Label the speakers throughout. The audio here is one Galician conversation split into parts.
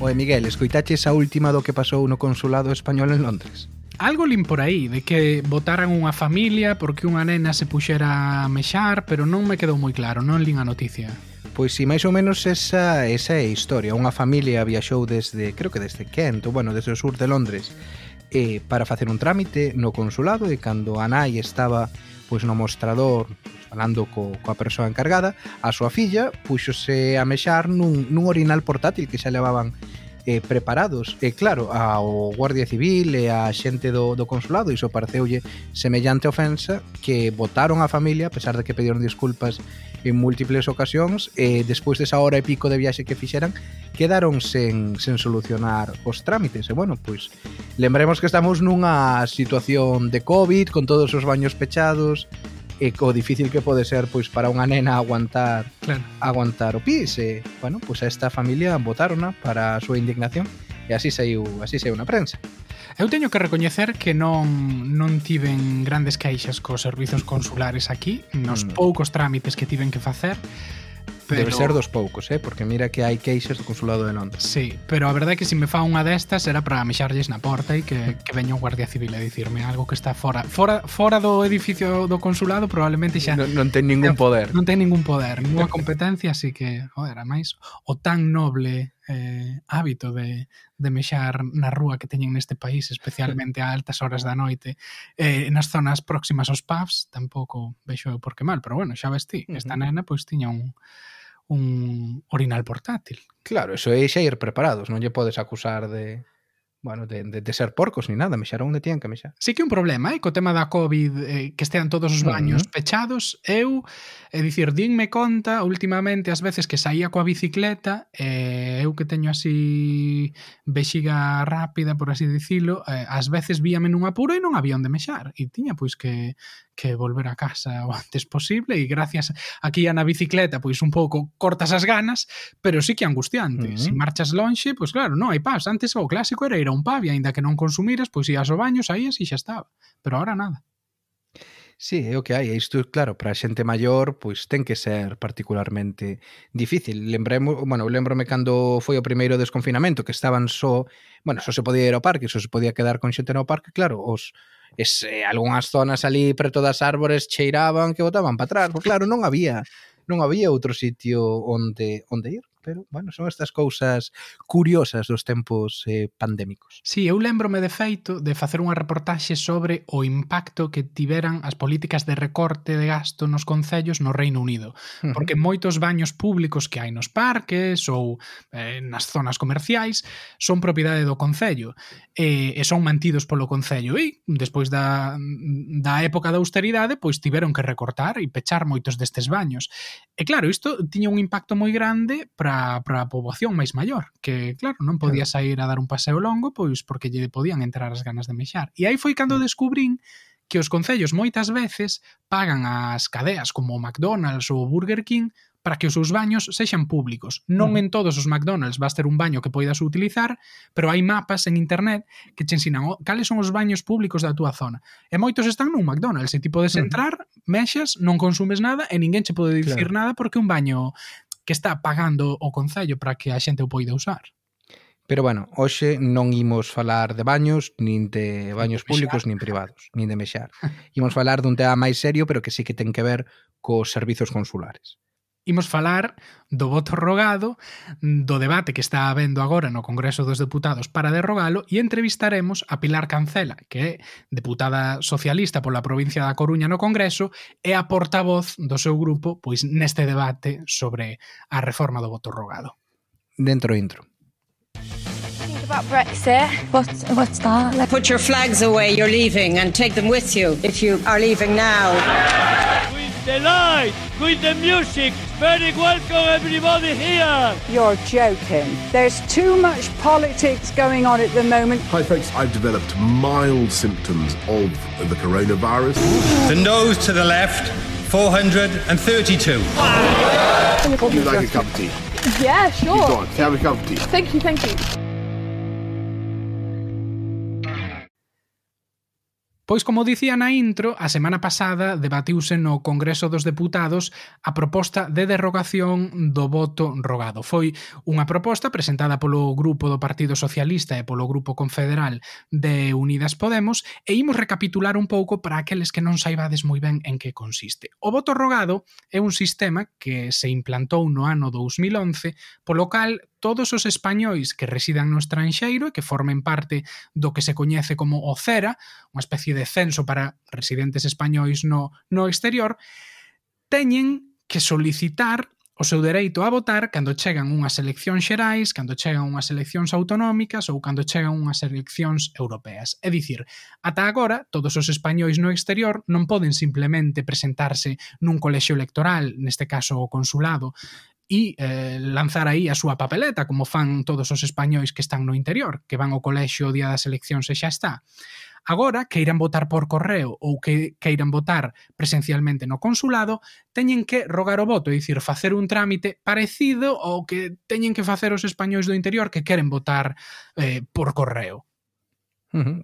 Speaker 1: Oe, Miguel, escoitaches a última do que pasou no consulado español en Londres?
Speaker 2: Algo lin por aí, de que votaran unha familia porque unha nena se puxera a mexar, pero non me quedou moi claro, non lin a noticia.
Speaker 1: Pois si, máis ou menos esa, esa é a historia. Unha familia viaxou desde, creo que desde Kent, ou bueno, desde o sur de Londres, eh, para facer un trámite no consulado e cando a nai estaba pois no mostrador falando co, coa persoa encargada, a súa filla puxose a mexar nun, nun orinal portátil que xa levaban eh, preparados. E claro, ao Guardia Civil e a xente do, do consulado iso pareceulle semellante ofensa que votaron a familia, a pesar de que pediron disculpas en múltiples ocasións, e despois desa hora e pico de viaxe que fixeran, quedaron sen, sen solucionar os trámites. E bueno, pois lembremos que estamos nunha situación de COVID, con todos os baños pechados, e co difícil que pode ser pois para unha nena aguantar
Speaker 2: claro.
Speaker 1: aguantar o pis e, bueno, pois a esta familia votarona para a súa indignación e así saiu, así saiu na prensa.
Speaker 2: Eu teño que recoñecer que non non tiven grandes queixas cos servizos consulares aquí, nos
Speaker 1: mm.
Speaker 2: poucos trámites que tiven que facer, Pero...
Speaker 1: Debe ser dos poucos, eh? porque mira que hai queixas do Consulado de Londres.
Speaker 2: Sí, pero a verdade é que se si me fa unha destas era para mexarlles na porta e que, que veña o Guardia Civil a dicirme algo que está fora fora fora do edificio do Consulado probablemente xa...
Speaker 1: Non, non ten ningún poder.
Speaker 2: Non ten ningún poder, ninguna competencia, así que, joder, a máis, o tan noble eh, hábito de, de mexar na rúa que teñen neste país, especialmente a altas horas da noite, eh, nas zonas próximas aos pubs, tampouco vexo eu por que mal, pero bueno, xa ves ti, esta nena pois tiña un un orinal portátil.
Speaker 1: Claro, eso é xa ir preparados, non lle podes acusar de bueno, de, de, de ser porcos ni nada, mexar onde tiñan que mexar.
Speaker 2: Sí que un problema, eh, co tema da COVID, eh, que estean todos os baños
Speaker 1: uh
Speaker 2: pechados, eu, é dicir, dinme conta últimamente as veces que saía coa bicicleta, eh, eu que teño así vexiga rápida, por así dicilo, eh, as veces víame nun apuro e non había onde mexar, e tiña pois que que volver a casa o antes posible e gracias aquí a na bicicleta pois un pouco cortas as ganas, pero sí que angustiante.
Speaker 1: Uh
Speaker 2: -huh. Si marchas lonxe, pois claro, non hai paz. Antes o clásico era ir a un pub e aínda que non consumiras, pois ías ao baño, saías e xa estaba. Pero ahora nada.
Speaker 1: Sí, é o que hai. Isto, claro, para a xente maior, pois ten que ser particularmente difícil. Lembremos, bueno, lembrome cando foi o primeiro desconfinamento, que estaban só, bueno, só se podía ir ao parque, só se podía quedar con xente no parque, claro, os es, eh, algunhas zonas ali preto das árbores cheiraban que botaban para atrás, porque claro, non había non había outro sitio onde onde ir pero, bueno, son estas cousas curiosas dos tempos eh, pandémicos.
Speaker 2: Sí, eu lembrome de feito de facer unha reportaxe sobre o impacto que tiveran as políticas de recorte de gasto nos concellos no Reino Unido, porque moitos baños públicos que hai nos parques ou eh, nas zonas comerciais son propiedade do concello e, e son mantidos polo concello e despois da, da época da austeridade pois tiveron que recortar e pechar moitos destes baños. E claro, isto tiña un impacto moi grande para para, para a poboación máis maior, que claro, non podía sair a dar un paseo longo, pois porque lle podían entrar as ganas de mexar. E aí foi cando mm. descubrín que os concellos moitas veces pagan as cadeas como o McDonald's ou o Burger King para que os seus baños sexan públicos. Non en todos os McDonald's vas ter un baño que poidas utilizar, pero hai mapas en internet que te ensinan cales son os baños públicos da túa zona. E moitos están nun McDonald's e ti podes entrar, mexas, non consumes nada e ninguén che pode dicir
Speaker 1: claro.
Speaker 2: nada porque un baño que está pagando o Concello para que a xente o poida usar.
Speaker 1: Pero bueno, hoxe non imos falar de baños, nin de baños
Speaker 2: de
Speaker 1: públicos, nin privados, nin de mexar. Imos falar dun tema máis serio, pero que sí que ten que ver cos servizos consulares
Speaker 2: imos falar do voto rogado, do debate que está habendo agora no Congreso dos Deputados para derrogalo e entrevistaremos a Pilar Cancela, que é deputada socialista pola provincia da Coruña no Congreso e a portavoz do seu grupo pois neste debate sobre a reforma do voto rogado.
Speaker 1: Dentro intro.
Speaker 3: about Brexit.
Speaker 4: What, what's that?
Speaker 5: Put your flags away, you're leaving, and take them with you if you are leaving now.
Speaker 6: With the light, with the music. Very welcome everybody here.
Speaker 7: You're joking. There's too much politics going on at the moment.
Speaker 8: Hi, folks. I've developed mild symptoms of the coronavirus.
Speaker 9: The nose to the left, 432.
Speaker 8: Would you like a cup of tea?
Speaker 3: Yeah,
Speaker 8: Go
Speaker 3: sure.
Speaker 8: on, have a cup of tea.
Speaker 3: Thank you, thank you.
Speaker 2: Pois, como dicía na intro, a semana pasada debatiuse no Congreso dos Deputados a proposta de derrogación do voto rogado. Foi unha proposta presentada polo grupo do Partido Socialista e polo grupo confederal de Unidas Podemos e imos recapitular un pouco para aqueles que non saibades moi ben en que consiste. O voto rogado é un sistema que se implantou no ano 2011, polo cal todos os españois que residan no estranxeiro e que formen parte do que se coñece como o CERA, unha especie de censo para residentes españois no, no exterior, teñen que solicitar o seu dereito a votar cando chegan unhas eleccións xerais, cando chegan unhas eleccións autonómicas ou cando chegan unhas eleccións europeas. É dicir, ata agora, todos os españois no exterior non poden simplemente presentarse nun colexio electoral, neste caso o consulado, e eh, lanzar aí a súa papeleta, como fan todos os españois que están no interior, que van ao colexio o día das eleccións e xa está. Agora, que irán votar por correo ou que, que irán votar presencialmente no consulado, teñen que rogar o voto, é dicir, facer un trámite parecido ao que teñen que facer os españois do interior que queren votar eh, por correo.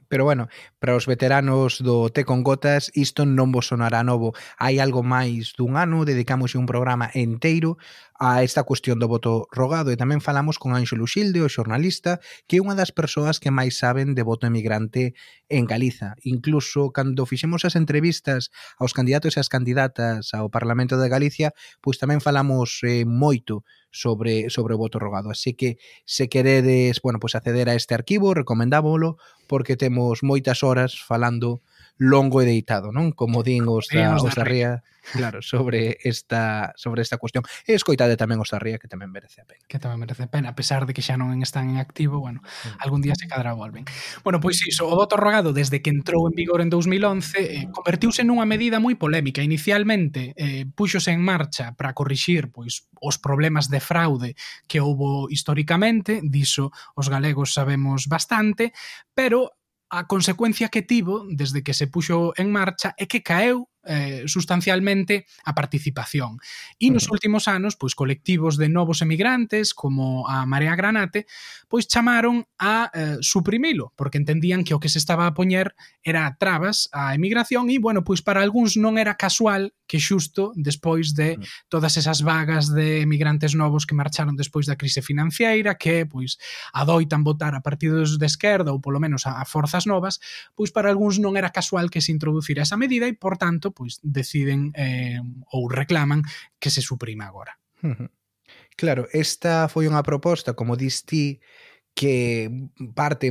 Speaker 1: Pero bueno, para os veteranos do Té con Gotas isto non vos sonará novo. Hai algo máis dun ano, dedicamos un programa enteiro a esta cuestión do voto rogado e tamén falamos con Anxo Luxilde, o xornalista, que é unha das persoas que máis saben de voto emigrante en Galiza. Incluso cando fixemos as entrevistas aos candidatos e as candidatas ao Parlamento de Galicia, pois tamén falamos eh, moito sobre sobre o voto rogado. Así que se queredes, bueno, pois acceder a este arquivo, recomendámolo porque temos moitas horas falando longo e deitado, non? Como din os da, os da Ría, claro, sobre esta sobre esta cuestión. E escoitade tamén os da Ría que tamén merece a pena.
Speaker 2: Que tamén merece a pena, a pesar de que xa non están en activo, bueno, mm. algún día se cadra volven. Bueno, pois iso, o voto rogado desde que entrou en vigor en 2011 eh, convertiuse nunha medida moi polémica. Inicialmente eh, puxose en marcha para corrixir pois os problemas de fraude que houbo históricamente, diso os galegos sabemos bastante, pero a consecuencia que tivo desde que se puxo en marcha é que caeu eh, sustancialmente a participación. E nos últimos anos, pois colectivos de novos emigrantes, como a Marea Granate, pois chamaron a eh, suprimilo, porque entendían que o que se estaba a poñer era trabas á emigración e, bueno, pois para algúns non era casual que xusto despois de todas esas vagas de emigrantes novos que marcharon despois da crise financiera, que pois adoitan votar a partidos de esquerda ou polo menos a, a forzas novas, pois para algúns non era casual que se introducira esa medida e, por tanto, pois deciden eh, ou reclaman que se suprima agora.
Speaker 1: Claro, esta foi unha proposta, como dis ti, que parte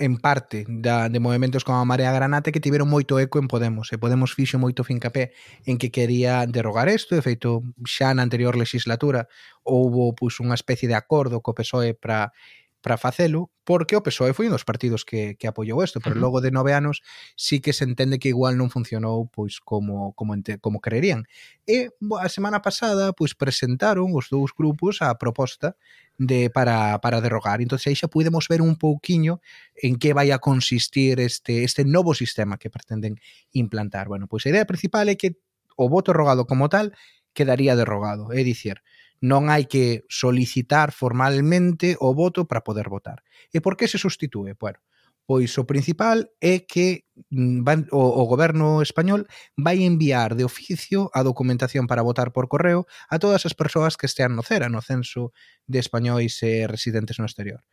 Speaker 1: en parte da, de movimentos como a Marea Granate que tiveron moito eco en Podemos e Podemos fixo moito fincapé en que quería derrogar isto, de feito xa na anterior legislatura houbo pois, unha especie de acordo co PSOE para para facelo porque o PSOE foi un dos partidos que, que apoiou isto, pero uh -huh. logo de nove anos sí que se entende que igual non funcionou pois como como ente, como creerían. E a semana pasada pois presentaron os dous grupos a proposta de para para derrogar. Entonces aí xa podemos ver un pouquiño en que vai a consistir este este novo sistema que pretenden implantar. Bueno, pois a idea principal é que o voto rogado como tal quedaría derrogado, é dicir, non hai que solicitar formalmente o voto para poder votar. E por que se sustitúe? Bueno, pois o principal é que mm, van, o, o goberno español vai enviar de oficio a documentación para votar por correo a todas as persoas que estean no CERA, no Censo de Españois e Residentes no Exterior.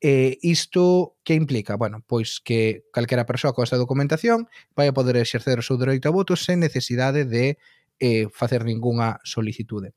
Speaker 1: E isto que implica? Bueno, pois que calquera persoa con esta documentación vai a poder exercer o seu dereito a voto sen necesidade de eh, facer ningunha solicitude.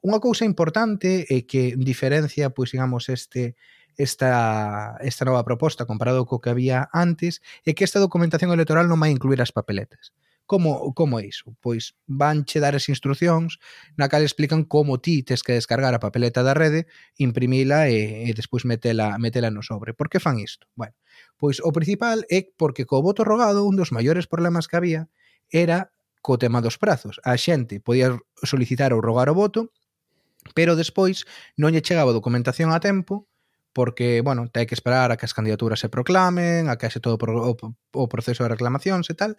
Speaker 1: Unha cousa importante é que diferencia, pois, digamos, este esta, esta nova proposta comparado co que había antes é que esta documentación electoral non vai incluir as papeletas. Como, como é iso? Pois van che dar as instruccións na cal explican como ti tes que descargar a papeleta da rede, imprimila e, e despois metela, metela no sobre. Por que fan isto? Bueno, pois o principal é porque co voto rogado un dos maiores problemas que había era co tema dos prazos. A xente podía solicitar ou rogar o voto pero despois non lle chegaba documentación a tempo porque, bueno, te hai que esperar a que as candidaturas se proclamen, a que haxe todo o proceso de reclamacións e tal,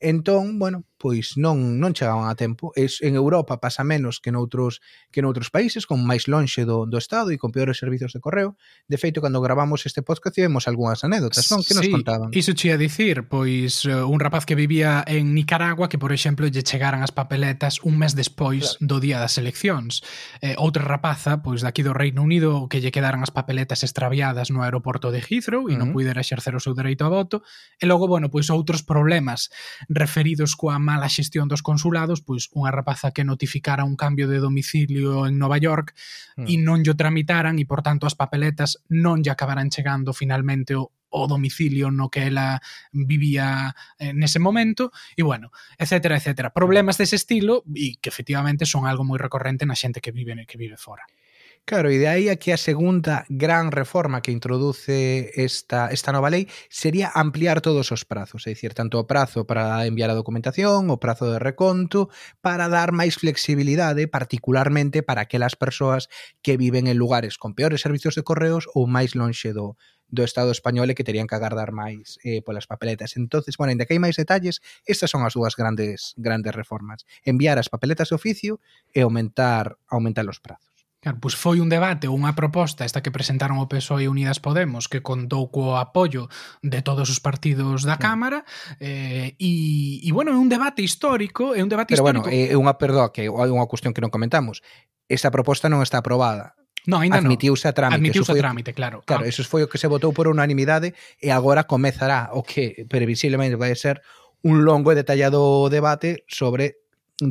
Speaker 1: Entón, bueno, pois non non chegaban a tempo. Es, en Europa pasa menos que noutros que noutros países, con máis lonxe do, do Estado e con peores servizos de correo. De feito, cando gravamos este podcast tivemos algunhas anécdotas, non? Que
Speaker 2: sí, nos
Speaker 1: contaban.
Speaker 2: Iso che a dicir, pois eh, un rapaz que vivía en Nicaragua que, por exemplo, lle chegaran as papeletas un mes despois claro. do día das eleccións. Eh, outra rapaza, pois daqui do Reino Unido, que lle quedaran as papeletas extraviadas no aeroporto de Heathrow e uh -huh. non puidera exercer o seu dereito a voto. E logo, bueno, pois outros problemas referidos coa mala xestión dos consulados, pois unha rapaza que notificara un cambio de domicilio en Nova York mm. e non lle tramitaran e, por tanto, as papeletas non lle acabaran chegando finalmente o, o domicilio no que ela vivía eh, nese momento e bueno, etcétera, etcétera. Problemas dese estilo e que efectivamente son algo moi recorrente na xente que vive que vive fora.
Speaker 1: Claro, e de aí a que a segunda gran reforma que introduce esta, esta nova lei sería ampliar todos os prazos, é dicir, tanto o prazo para enviar a documentación, o prazo de reconto, para dar máis flexibilidade, eh, particularmente para aquelas persoas que viven en lugares con peores servicios de correos ou máis lonxe do, do Estado español e que terían que agardar máis eh, polas papeletas. Entonces, bueno, ainda que hai máis detalles, estas son as dúas grandes grandes reformas. Enviar as papeletas de oficio e aumentar aumentar os prazos.
Speaker 2: Claro, pois foi un debate ou unha proposta esta que presentaron o PSOE e Unidas Podemos que contou co apoio de todos os partidos da Cámara eh, e, e bueno, é un debate histórico é un debate
Speaker 1: Pero
Speaker 2: histórico.
Speaker 1: bueno, é unha, perdoa que é unha cuestión que non comentamos esa proposta non está aprobada
Speaker 2: No, ainda
Speaker 1: admitiuse a trámite.
Speaker 2: Admitiuse a trámite, claro.
Speaker 1: Claro, ah. eso foi o que se votou por unanimidade e agora comezará o que previsiblemente vai ser un longo e detallado debate sobre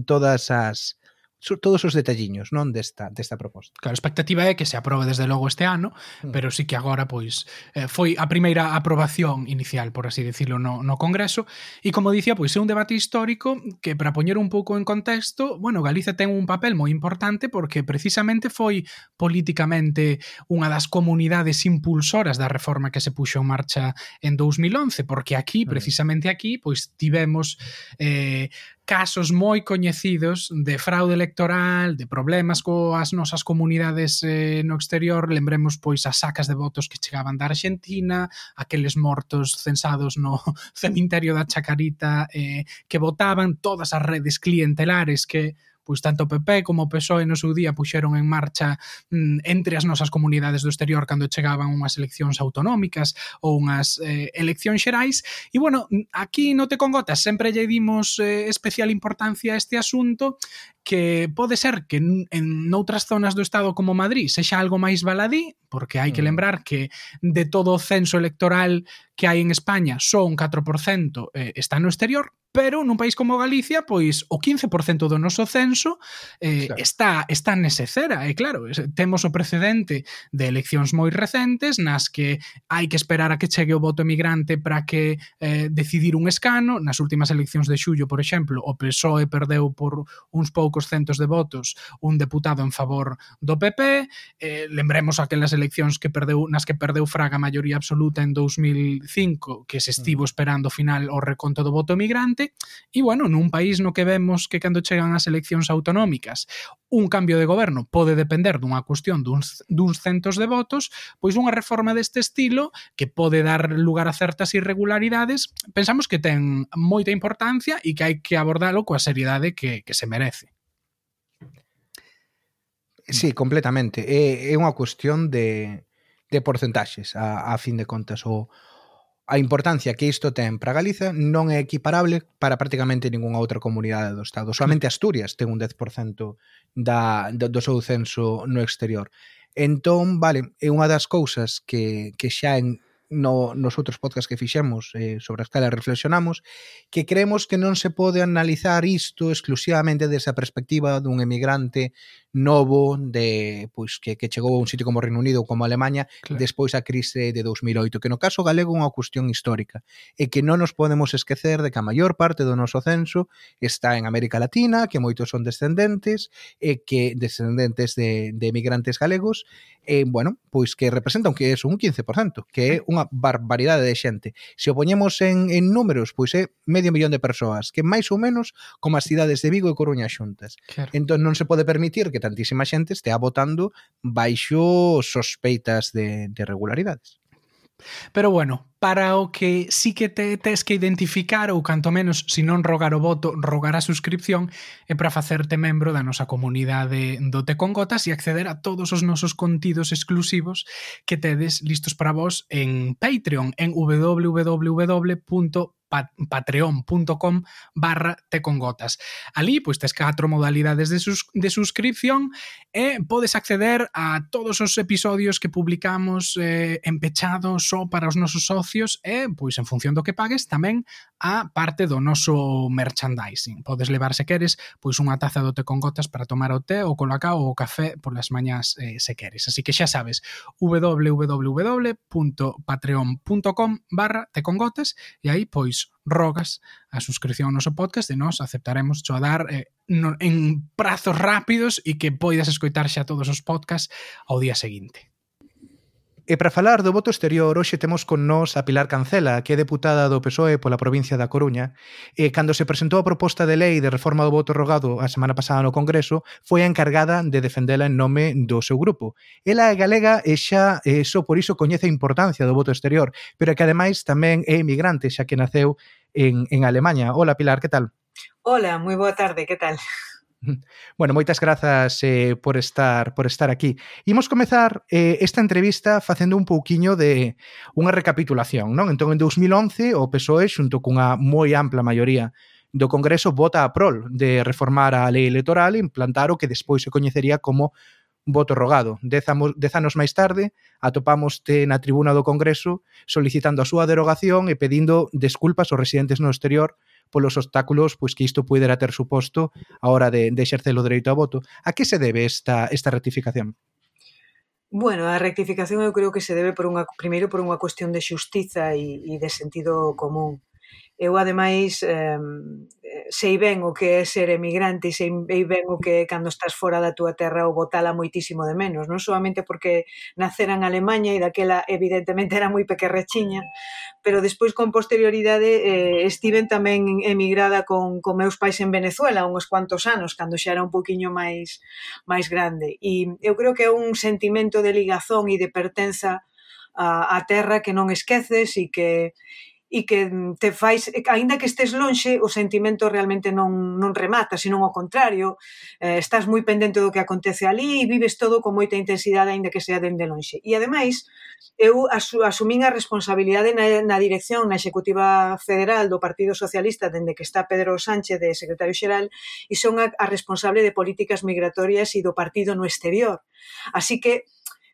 Speaker 1: todas as todos os detalliños, non desta desta proposta.
Speaker 2: Claro, a expectativa é que se aprobe desde logo este ano, mm. pero sí que agora pois eh, foi a primeira aprobación inicial, por así decirlo, no, no Congreso, e como dicía, pois é un debate histórico que para poñer un pouco en contexto, bueno, Galicia ten un papel moi importante porque precisamente foi políticamente unha das comunidades impulsoras da reforma que se puxo en marcha en 2011, porque aquí, mm. precisamente aquí, pois tivemos eh, casos moi coñecidos de fraude electoral, de problemas coas nosas comunidades eh, no exterior, lembremos pois as sacas de votos que chegaban da Argentina, aqueles mortos censados no cemiterio da Chacarita eh, que votaban, todas as redes clientelares que pois tanto o PP como o PSOE no seu día puxeron en marcha mm, entre as nosas comunidades do exterior cando chegaban unhas eleccións autonómicas ou unhas eh, eleccións xerais. E bueno, aquí no te congotas sempre lle dimos eh, especial importancia a este asunto que pode ser que en noutras zonas do Estado como Madrid sexa algo máis baladí, porque hai que mm. lembrar que de todo o censo electoral que hai en España só un 4% eh, está no exterior, pero nun país como Galicia, pois o 15% do noso censo eh, claro. está, está nese cera, e claro, temos o precedente de eleccións moi recentes nas que hai que esperar a que chegue o voto emigrante para que eh, decidir un escano, nas últimas eleccións de xullo, por exemplo, o PSOE perdeu por uns poucos centos de votos un deputado en favor do PP, eh, lembremos aquelas eleccións que perdeu nas que perdeu Fraga a maioría absoluta en 2005, que se estivo mm. esperando ao final o reconto do voto emigrante, e bueno, nun país no que vemos que cando chegan as eleccións autonómicas un cambio de goberno pode depender dunha cuestión duns, duns centos de votos, pois unha reforma deste estilo que pode dar lugar a certas irregularidades, pensamos que ten moita importancia e que hai que abordalo coa seriedade que, que se merece.
Speaker 1: Sí, completamente. É, é unha cuestión de, de porcentaxes a, a fin de contas o, a importancia que isto ten para Galiza non é equiparable para prácticamente ningunha outra comunidade do Estado. Solamente Asturias ten un 10% da, do, do seu censo no exterior. Entón, vale, é unha das cousas que, que xa en, no, nos outros podcasts que fixemos eh, sobre as calas reflexionamos, que creemos que non se pode analizar isto exclusivamente desde a perspectiva dun emigrante novo de pois que, que chegou a un sitio como Reino Unido ou como Alemanha claro. despois a crise de 2008, que no caso galego é unha cuestión histórica e que non nos podemos esquecer de que a maior parte do noso censo está en América Latina, que moitos son descendentes e que descendentes de, de emigrantes galegos e, bueno, pois que representan que é un 15%, que é unha barbaridade de xente. Se o poñemos en, en números, pois é medio millón de persoas, que máis ou menos como as cidades de Vigo e Coruña xuntas. Claro. Entón non se pode permitir que que tantísima xente estea votando baixo sospeitas de, de regularidades.
Speaker 2: Pero bueno, para o que sí que te tes que identificar ou canto menos, se non rogar o voto, rogar a suscripción e para facerte membro da nosa comunidade do Te con Gotas e acceder a todos os nosos contidos exclusivos que tedes listos para vos en Patreon, en www patreon.com barra tecongotas. Ali, pois, tes catro modalidades de, sus, de suscripción e podes acceder a todos os episodios que publicamos eh, empechados ou só para os nosos socios negocios e, pois, en función do que pagues, tamén a parte do noso merchandising. Podes levar, se queres, pois unha taza do té con gotas para tomar o té ou colacao ou o café polas mañas eh, se queres. Así que xa sabes, www.patreon.com barra té con gotas e aí, pois, rogas a suscripción ao noso podcast e nós aceptaremos cho a dar eh, no, en prazos rápidos e que poidas escoitar xa todos os podcasts ao día seguinte.
Speaker 1: E para falar do voto exterior, hoxe temos con nós a Pilar Cancela, que é deputada do PSOE pola provincia da Coruña, e cando se presentou a proposta de lei de reforma do voto rogado a semana pasada no Congreso, foi a encargada de defendela en nome do seu grupo. Ela é galega e xa e só por iso coñece a importancia do voto exterior, pero que ademais tamén é emigrante, xa que naceu en, en Alemanha. Hola Pilar, que tal?
Speaker 4: Hola, moi boa tarde, que tal?
Speaker 1: Bueno, moitas grazas eh, por estar por estar aquí. Imos comezar eh, esta entrevista facendo un pouquiño de unha recapitulación, non? Entón, en 2011, o PSOE, xunto cunha moi ampla maioría do Congreso, vota a prol de reformar a lei electoral e implantar o que despois se coñecería como voto rogado. Dez, amos, dez anos máis tarde, atopámoste na tribuna do Congreso solicitando a súa derogación e pedindo desculpas aos residentes no exterior polos obstáculos pois que isto pudera ter suposto a hora de, de exercer o dereito a voto. A que se debe esta, esta rectificación?
Speaker 4: Bueno, a rectificación eu creo que se debe por unha primeiro por unha cuestión de xustiza e, e de sentido común. Eu, ademais, eh, sei ben o que é ser emigrante e sei ben o que é cando estás fora da túa terra ou botala moitísimo de menos. Non solamente porque nacera en Alemanha e daquela, evidentemente, era moi pequerrechiña, pero despois, con posterioridade, eh, estiven tamén emigrada con, con meus pais en Venezuela uns cuantos anos, cando xa era un poquinho máis, máis grande. E eu creo que é un sentimento de ligazón e de pertenza a, a terra que non esqueces e que e que te fais, eh, aínda que estés lonxe, o sentimento realmente non, non remata, senón ao contrario, eh, estás moi pendente do que acontece ali e vives todo con moita intensidade, aínda que sea dende lonxe. E ademais, eu asu, asumín a responsabilidade na, na dirección na Executiva Federal do Partido Socialista dende que está Pedro Sánchez de secretario xeral e son a, a responsable de políticas migratorias e do partido no exterior. Así que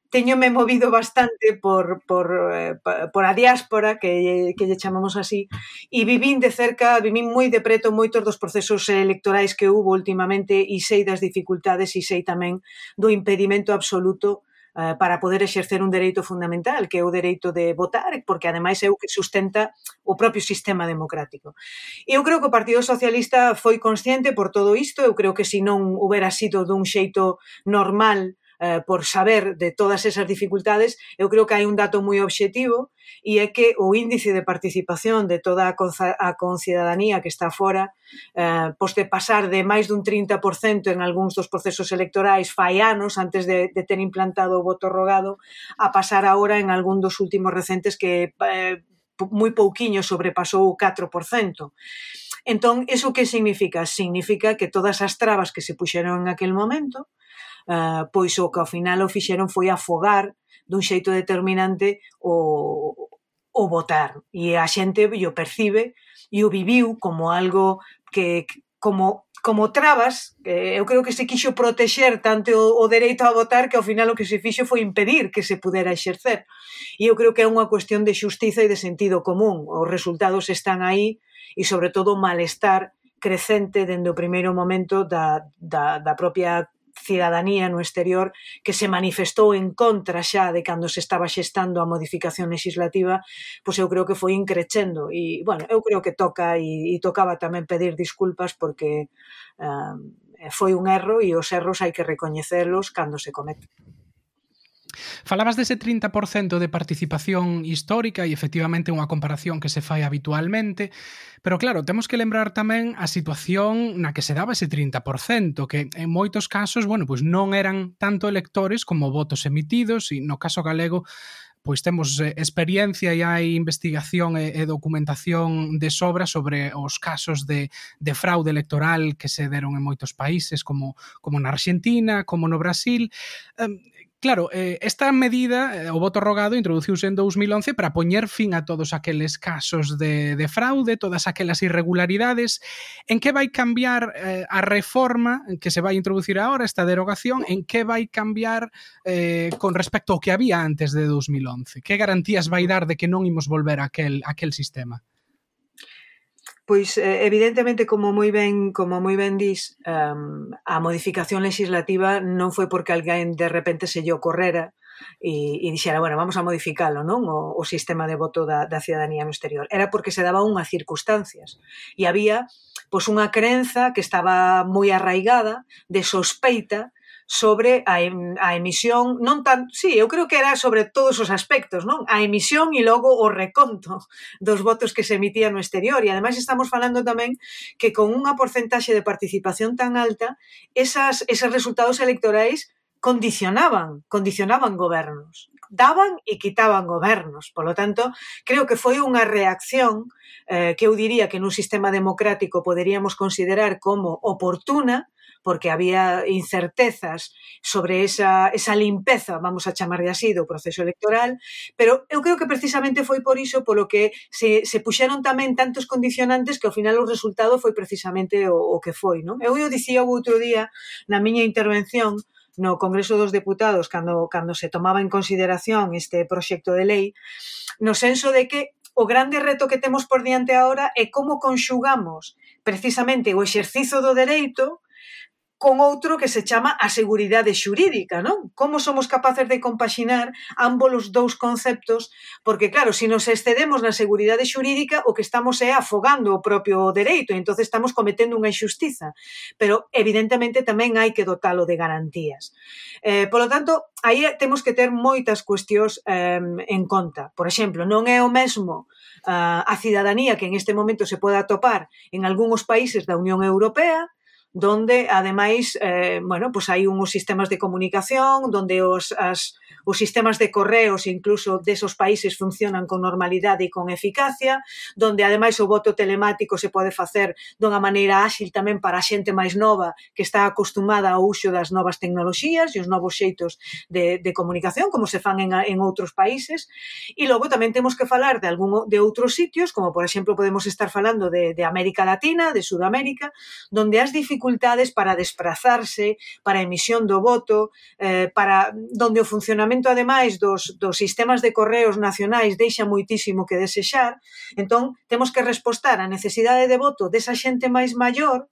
Speaker 4: teñome movido bastante por, por, eh, por a diáspora, que, que lle chamamos así, e vivín de cerca, vivín moi de preto moitos dos procesos electorais que hubo últimamente e sei das dificultades e sei tamén do impedimento absoluto eh, para poder exercer un dereito fundamental, que é o dereito de votar, porque ademais é o que sustenta o propio sistema democrático. Eu creo que o Partido Socialista foi consciente por todo isto, eu creo que se non houbera sido dun xeito normal eh, por saber de todas esas dificultades, eu creo que hai un dato moi obxectivo e é que o índice de participación de toda a, a concidadanía que está fora, eh, pois de pasar de máis dun 30% en algúns dos procesos electorais fai anos antes de, de ter implantado o voto rogado, a pasar agora en algún dos últimos recentes que eh, moi pouquiño sobrepasou o 4%. Entón, eso que significa? Significa que todas as trabas que se puxeron en aquel momento Uh, pois o que ao final o fixeron foi afogar dun xeito determinante o, o votar. E a xente o percibe e o viviu como algo que como como trabas, eh, eu creo que se quixo protexer tanto o, o dereito a votar que ao final o que se fixo foi impedir que se pudera exercer. E eu creo que é unha cuestión de xustiza e de sentido común. Os resultados están aí e sobre todo o malestar crecente dende o primeiro momento da, da, da propia cidadanía no exterior que se manifestou en contra xa de cando se estaba xestando a modificación legislativa, pois eu creo que foi increchendo e, bueno, eu creo que toca e, e tocaba tamén pedir disculpas porque eh, foi un erro e os erros hai que recoñecelos cando se cometen.
Speaker 2: Falabas dese 30% de participación histórica e efectivamente unha comparación que se fai habitualmente, pero claro, temos que lembrar tamén a situación na que se daba ese 30%, que en moitos casos, bueno, pois non eran tanto electores como votos emitidos e no caso galego pois temos eh, experiencia e hai investigación e, e documentación de sobra sobre os casos de, de fraude electoral que se deron en moitos países como como na Argentina, como no Brasil. Claro, eh, esta medida, eh, o voto rogado, introduciuse en 2011 para poñer fin a todos aqueles casos de, de fraude, todas aquelas irregularidades. En que vai cambiar eh, a reforma que se vai introducir agora, esta derogación, en que vai cambiar eh, con respecto ao que había antes de 2011? Que garantías vai dar de que non imos volver a aquel, a aquel sistema?
Speaker 4: Pois eh, evidentemente como moi ben como moi ben dis, um, a modificación legislativa non foi porque alguén de repente se lle ocorrera e, e dixera, bueno, vamos a modificalo, non? O, o sistema de voto da, da ciudadanía no exterior. Era porque se daba unhas circunstancias e había pois unha creenza que estaba moi arraigada de sospeita sobre a, a emisión, non tan, sí, eu creo que era sobre todos os aspectos, non? A emisión e logo o reconto dos votos que se emitían no exterior e ademais estamos falando tamén que con unha porcentaxe de participación tan alta, esas, esos resultados electorais condicionaban, condicionaban gobernos, daban e quitaban gobernos. Polo tanto, creo que foi unha reacción eh, que eu diría que nun sistema democrático poderíamos considerar como oportuna, porque había incertezas sobre esa, esa limpeza, vamos a chamarlle así, do proceso electoral, pero eu creo que precisamente foi por iso polo que se, se puxeron tamén tantos condicionantes que ao final o resultado foi precisamente o, o que foi. Non? Eu o dicía o outro día na miña intervención, no Congreso dos Deputados cando, cando se tomaba en consideración este proxecto de lei, no senso de que o grande reto que temos por diante agora é como conxugamos precisamente o exercizo do dereito con outro que se chama a seguridade xurídica, non? Como somos capaces de compaxinar ambos os dous conceptos? Porque, claro, se si nos excedemos na seguridade xurídica, o que estamos é afogando o propio dereito, e entón estamos cometendo unha injustiza. Pero, evidentemente, tamén hai que dotalo de garantías. Eh, polo tanto, aí temos que ter moitas cuestións eh, en conta. Por exemplo, non é o mesmo eh, a cidadanía que en este momento se pode atopar en algúns países da Unión Europea, donde ademais eh, bueno, pois hai uns sistemas de comunicación donde os, as, os sistemas de correos incluso desos países funcionan con normalidade e con eficacia, donde ademais o voto telemático se pode facer dunha maneira áxil tamén para a xente máis nova que está acostumada ao uso das novas tecnoloxías e os novos xeitos de, de comunicación, como se fan en, en outros países. E logo tamén temos que falar de algún de outros sitios, como por exemplo podemos estar falando de, de América Latina, de Sudamérica, donde as dificultades dificultades para desprazarse, para a emisión do voto, eh, para donde o funcionamento ademais dos, dos sistemas de correos nacionais deixa moitísimo que desexar, entón temos que respostar a necesidade de voto desa xente máis maior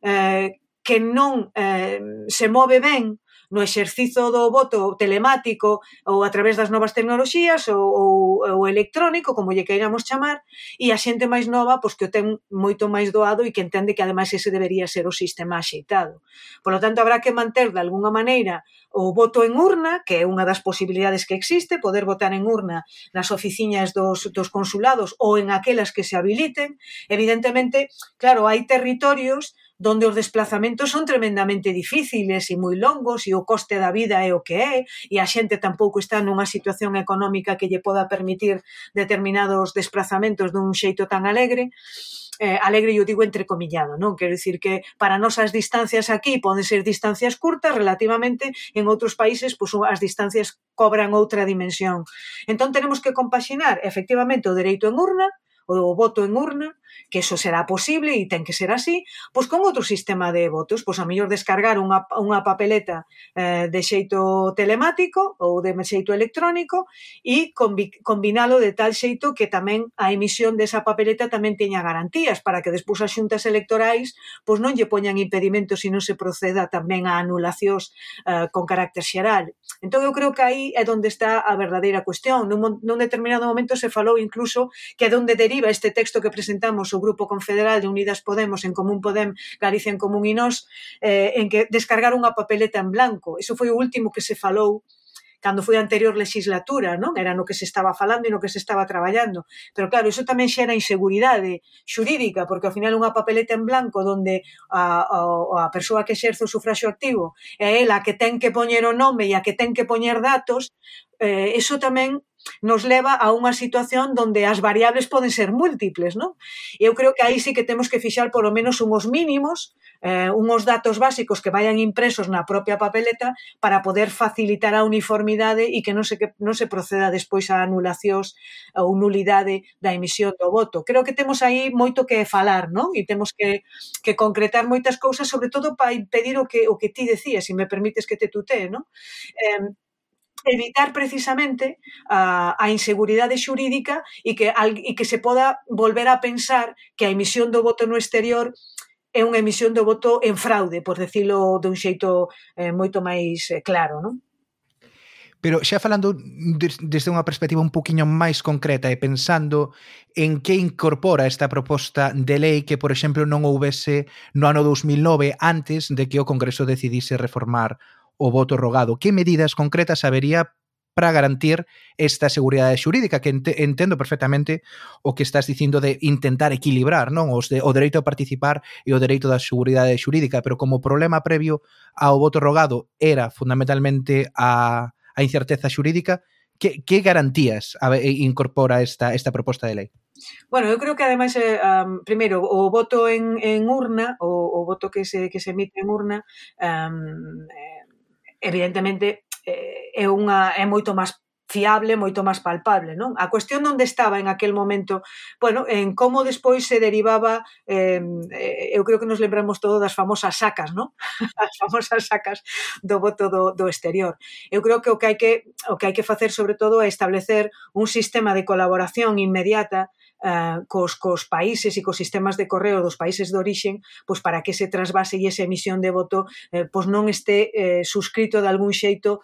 Speaker 4: eh, que non eh, se move ben no exercizo do voto telemático ou a través das novas tecnoloxías ou, ou, ou electrónico, como lle queiramos chamar, e a xente máis nova pois que o ten moito máis doado e que entende que ademais ese debería ser o sistema axeitado. Por lo tanto, habrá que manter de algunha maneira o voto en urna, que é unha das posibilidades que existe, poder votar en urna nas oficiñas dos, dos consulados ou en aquelas que se habiliten. Evidentemente, claro, hai territorios donde os desplazamentos son tremendamente difíciles e moi longos e o coste da vida é o que é e a xente tampouco está nunha situación económica que lle poda permitir determinados desplazamentos dun xeito tan alegre eh, alegre eu digo entrecomillado, non? Quero dicir que para nós as distancias aquí poden ser distancias curtas relativamente, en outros países pois, as distancias cobran outra dimensión. Entón tenemos que compaxinar efectivamente o dereito en urna, o voto en urna, que eso será posible e ten que ser así, pois con outro sistema de votos, pois a mellor descargar unha, unha papeleta eh, de xeito telemático ou de xeito electrónico e combi, combinalo de tal xeito que tamén a emisión desa papeleta tamén teña garantías para que despois as xuntas electorais pois non lle poñan impedimentos se non se proceda tamén a anulacións eh, con carácter xeral. Entón eu creo que aí é onde está a verdadeira cuestión. Nun, nun determinado momento se falou incluso que é onde deriva este texto que presentamos o grupo confederal de Unidas Podemos en Común Podem, Galicia en Común e Nós, eh, en que descargar unha papeleta en blanco. Iso foi o último que se falou cando foi a anterior legislatura, non? Era no que se estaba falando e no que se estaba traballando. Pero claro, iso tamén xera inseguridade xurídica, porque ao final unha papeleta en blanco onde a, a, a persoa que exerce o sufraxo activo é ela que ten que poñer o nome e a que ten que poñer datos, eh, iso tamén nos leva a unha situación donde as variables poden ser múltiples, non? Eu creo que aí sí que temos que fixar polo menos unhos mínimos, eh, unhos datos básicos que vayan impresos na propia papeleta para poder facilitar a uniformidade e que non se, que non se proceda despois a anulacións ou nulidade da emisión do voto. Creo que temos aí moito que falar, non? E temos que, que concretar moitas cousas, sobre todo para impedir o que, o que ti decías, se me permites que te tutee, non? Eh, evitar precisamente a, a inseguridade xurídica e que, al, e que se poda volver a pensar que a emisión do voto no exterior é unha emisión do voto en fraude, por decirlo dun xeito eh, moito máis eh, claro, non?
Speaker 1: Pero xa falando desde unha perspectiva un poquinho máis concreta e pensando en que incorpora esta proposta de lei que, por exemplo, non houvese no ano 2009 antes de que o Congreso decidise reformar o voto rogado. Que medidas concretas habería para garantir esta seguridade xurídica que entendo perfectamente o que estás dicindo de intentar equilibrar, non, os de, o dereito a participar e o dereito da seguridade xurídica, pero como problema previo ao voto rogado era fundamentalmente a a incerteza xurídica, que que garantías eh, incorpora esta esta proposta de lei?
Speaker 4: Bueno, eu creo que ademais eh, um, primeiro o voto en en urna, o o voto que se que se emite en urna, um, eh, evidentemente eh, é unha é moito máis fiable, moito máis palpable, non? A cuestión onde estaba en aquel momento, bueno, en como despois se derivaba, eh, eu creo que nos lembramos todo das famosas sacas, non? As famosas sacas do voto do, do exterior. Eu creo que o que hai que o que hai que facer sobre todo é establecer un sistema de colaboración inmediata uh, cos, cos países e cos sistemas de correo dos países de orixen, pois para que ese trasvase e esa emisión de voto eh, pois non este eh, suscrito de algún xeito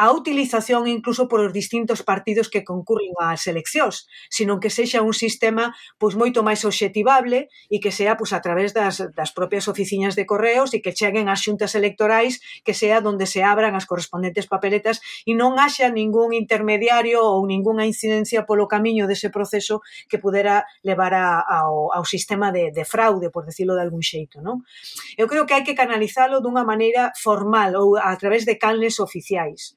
Speaker 4: a utilización incluso por os distintos partidos que concurren ás eleccións, sino que sexa un sistema pois moito máis obxectivable e que sea pois a través das, das propias oficinas de correos e que cheguen ás xuntas electorais que sea donde se abran as correspondentes papeletas e non haxa ningún intermediario ou ningunha incidencia polo camiño dese proceso que pudera levar a, ao, ao sistema de, de fraude, por decirlo de algún xeito. Non? Eu creo que hai que canalizalo dunha maneira formal ou a través de canles oficiais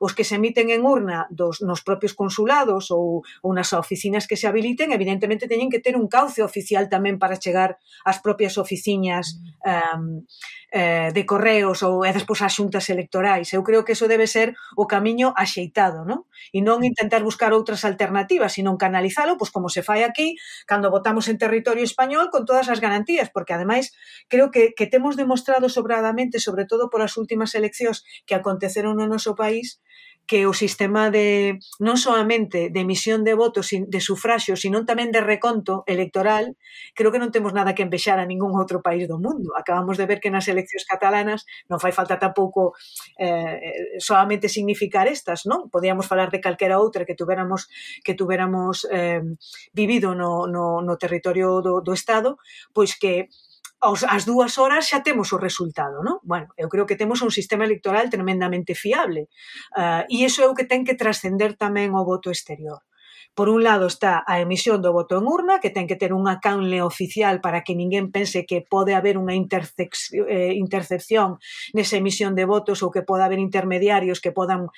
Speaker 4: Os que se emiten en urna dos, nos propios consulados ou, ou nas oficinas que se habiliten, evidentemente teñen que ter un cauce oficial tamén para chegar ás propias oficinas um, ehm, eh, de correos ou e despois ás xuntas electorais. Eu creo que eso debe ser o camiño axeitado, non? E non intentar buscar outras alternativas, sino canalizalo, pois como se fai aquí, cando votamos en territorio español, con todas as garantías, porque ademais creo que, que temos demostrado sobradamente, sobre todo polas últimas eleccións que aconteceron no noso país, que o sistema de non soamente de emisión de votos de sufraxio, sino tamén de reconto electoral, creo que non temos nada que envexar a ningún outro país do mundo. Acabamos de ver que nas eleccións catalanas non fai falta tampouco eh, solamente significar estas, non? Podíamos falar de calquera outra que tuveramos que tuveramos eh, vivido no, no, no territorio do, do Estado, pois que aos, as dúas horas xa temos o resultado, non? Bueno, eu creo que temos un sistema electoral tremendamente fiable uh, e iso é o que ten que trascender tamén o voto exterior. Por un lado está a emisión do voto en urna, que ten que ter unha canle oficial para que ninguén pense que pode haber unha eh, intercepción nesa emisión de votos ou que pode haber intermediarios que podan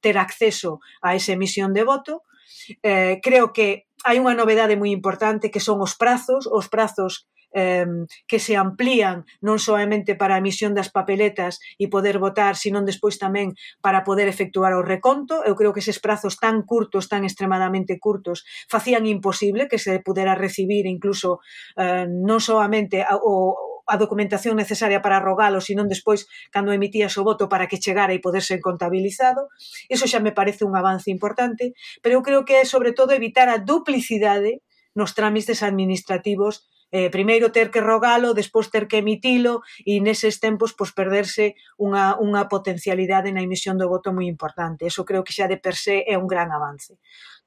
Speaker 4: ter acceso a esa emisión de voto. Eh, creo que hai unha novedade moi importante que son os prazos, os prazos eh, que se amplían non soamente para a emisión das papeletas e poder votar, sino despois tamén para poder efectuar o reconto. Eu creo que eses prazos tan curtos, tan extremadamente curtos, facían imposible que se pudera recibir incluso eh, non soamente a, o, a documentación necesaria para rogalo, sino despois cando emitías o voto para que chegara e poder ser contabilizado. Eso xa me parece un avance importante, pero eu creo que é sobre todo evitar a duplicidade nos trámites administrativos eh, primeiro ter que rogalo, despois ter que emitilo e neses tempos pois perderse unha, unha potencialidade na emisión do voto moi importante. Eso creo que xa de per se é un gran avance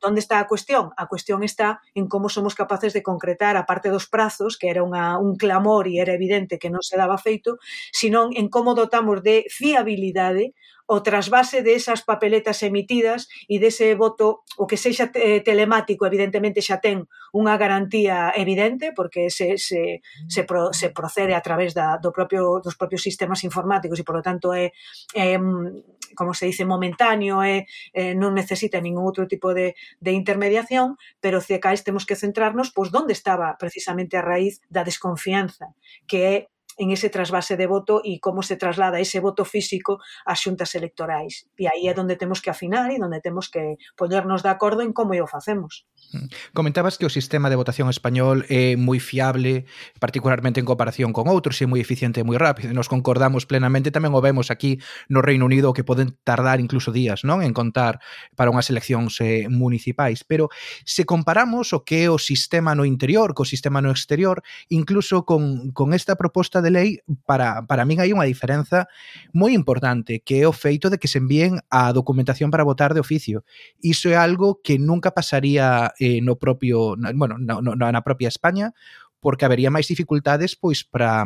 Speaker 4: onde está a cuestión? A cuestión está en como somos capaces de concretar a parte dos prazos, que era unha, un clamor e era evidente que non se daba feito, senón en como dotamos de fiabilidade o trasvase esas papeletas emitidas e dese voto, o que sexa eh, telemático, evidentemente xa ten unha garantía evidente, porque se, se, se, pro, se procede a través da, do propio, dos propios sistemas informáticos e, polo tanto, é, é mm, como se dice, momentáneo e eh, non necesita ningún outro tipo de, de intermediación, pero se cais temos que centrarnos pois onde estaba precisamente a raíz da desconfianza, que é en ese trasvase de voto e como se traslada ese voto físico ás xuntas electorais. E aí é onde temos que afinar e onde temos que poñernos de acordo en como o facemos. Mm.
Speaker 1: Comentabas que o sistema de votación español é moi fiable, particularmente en comparación con outros, e moi eficiente e moi rápido. Nos concordamos plenamente, tamén o vemos aquí no Reino Unido que poden tardar incluso días, non, en contar para unhas eleccións eh, municipais, pero se comparamos o que é o sistema no interior co sistema no exterior, incluso con con esta proposta de de lei para, para min hai unha diferenza moi importante que é o feito de que se envíen a documentación para votar de oficio. Iso é algo que nunca pasaría eh, no propio, na, bueno, no, no, na propia España porque habería máis dificultades pois para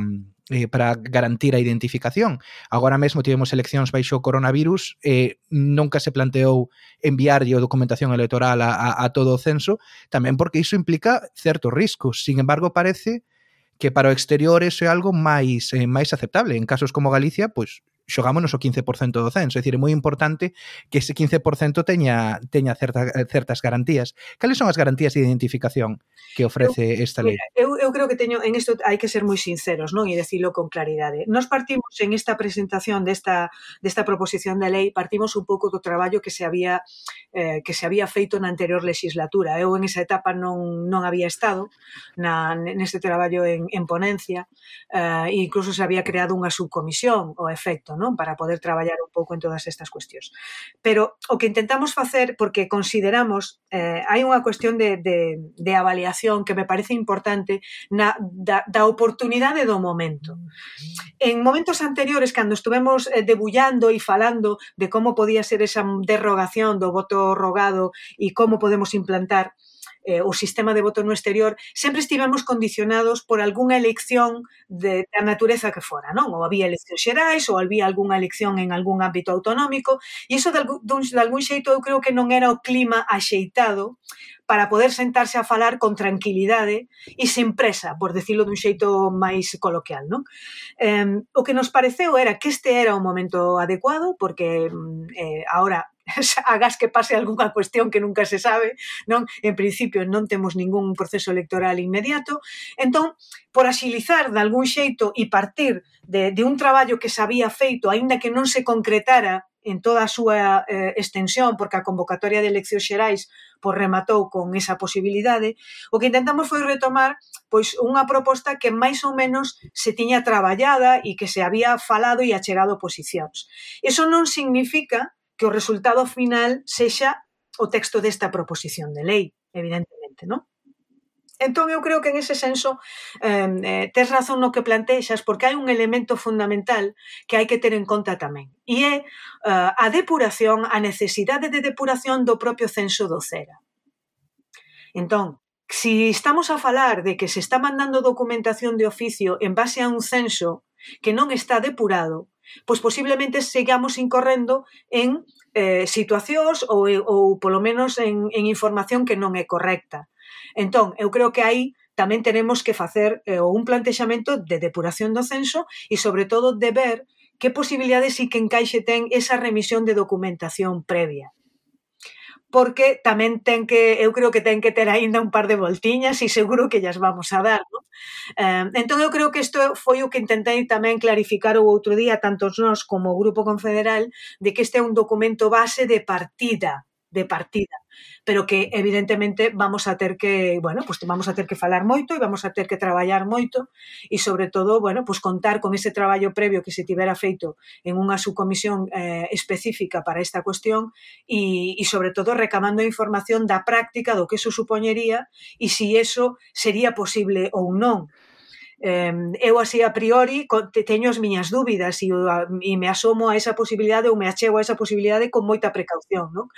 Speaker 1: eh, para garantir a identificación. Agora mesmo tivemos eleccións baixo o coronavirus, eh, nunca se planteou enviarlle a documentación electoral a, a, a todo o censo, tamén porque iso implica certos riscos. Sin embargo, parece que para o exterior eso é algo máis eh, máis aceptable. En casos como Galicia, pois xogámonos o 15% do censo, é dicir, é moi importante que ese 15% teña teña certa, certas garantías. Cales son as garantías de identificación que ofrece
Speaker 4: eu,
Speaker 1: esta lei?
Speaker 4: Eu, eu creo que teño en isto hai que ser moi sinceros, non? E dicilo con claridade. Nos partimos en esta presentación desta desta proposición de lei, partimos un pouco do traballo que se había eh, que se había feito na anterior legislatura. Eu en esa etapa non non había estado na neste traballo en en ponencia, eh, incluso se había creado unha subcomisión o efecto, non? non? Para poder traballar un pouco en todas estas cuestións. Pero o que intentamos facer, porque consideramos, eh, hai unha cuestión de, de, de avaliación que me parece importante na, da, da oportunidade do momento. Mm-hmm. En momentos anteriores, cando estuvemos eh, debullando e falando de como podía ser esa derrogación do voto rogado e como podemos implantar eh, o sistema de voto no exterior, sempre estivemos condicionados por algunha elección de, da natureza que fora, non? Ou había eleccións xerais, ou había algunha elección en algún ámbito autonómico, e iso de algún, de algún xeito eu creo que non era o clima axeitado para poder sentarse a falar con tranquilidade e sen presa, por decirlo dun xeito máis coloquial. Non? Eh, o que nos pareceu era que este era o momento adecuado, porque mm, eh, ahora agas que pase algunha cuestión que nunca se sabe, non? En principio non temos ningún proceso electoral inmediato, entón, por axilizar de algún xeito e partir de, de un traballo que se había feito, aínda que non se concretara en toda a súa eh, extensión, porque a convocatoria de eleccións xerais pois, rematou con esa posibilidade, o que intentamos foi retomar pois unha proposta que máis ou menos se tiña traballada e que se había falado e achegado posicións. Eso non significa que o resultado final sexa o texto desta proposición de lei, evidentemente, non? Entón, eu creo que en ese senso eh, tes razón no que plantexas porque hai un elemento fundamental que hai que ter en conta tamén e é eh, a depuración, a necesidade de depuración do propio censo do CERA. Entón, si estamos a falar de que se está mandando documentación de oficio en base a un censo que non está depurado, pois posiblemente sigamos incorrendo en eh, situacións ou, eh, ou polo menos en, en información que non é correcta. Entón, eu creo que aí tamén tenemos que facer eh, un plantexamento de depuración do censo e, sobre todo, de ver que posibilidades e que encaixe ten esa remisión de documentación previa porque tamén ten que, eu creo que ten que ter aínda un par de voltiñas e seguro que llas vamos a dar, non? Eh, entón eu creo que isto foi o que intentei tamén clarificar o outro día tantos nós como o Grupo Confederal de que este é un documento base de partida, de partida pero que evidentemente vamos a ter que, bueno, pues vamos a ter que falar moito e vamos a ter que traballar moito e sobre todo, bueno, pues contar con ese traballo previo que se tivera feito en unha subcomisión eh, específica para esta cuestión e, e sobre todo recamando información da práctica do que eso supoñería e si eso sería posible ou non eu así a priori teño as miñas dúbidas e, e me asomo a esa posibilidade ou me achego a esa posibilidade con moita precaución non?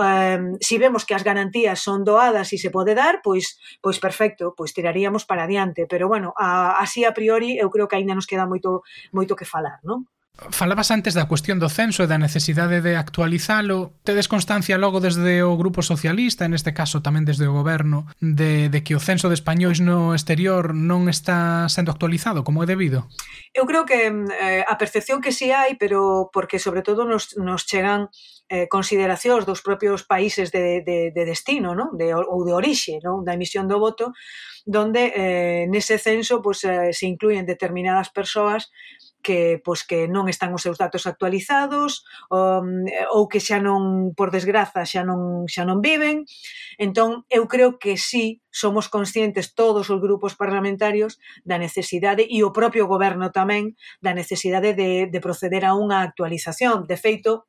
Speaker 4: Eh, si vemos que as garantías son doadas e se pode dar pois, pois perfecto, pois tiraríamos para adiante pero bueno, a, así a priori eu creo que aínda nos queda moito, moito que falar non?
Speaker 2: Falabas antes da cuestión do censo e da necesidade de actualizalo. Tedes constancia logo desde o Grupo Socialista, en este caso tamén desde o Goberno, de, de que o censo de españois no exterior non está sendo actualizado como é debido?
Speaker 4: Eu creo que mm, eh, a percepción que si sí hai, pero porque sobre todo nos, nos chegan eh, consideracións dos propios países de, de, de destino non? De, ou de orixe non? da emisión do voto, donde eh, nese censo pues, eh, se incluyen determinadas persoas que pois que non están os seus datos actualizados ou, ou que xa non por desgraza xa non xa non viven. Entón eu creo que sí somos conscientes todos os grupos parlamentarios da necesidade e o propio goberno tamén da necesidade de, de proceder a unha actualización. De feito,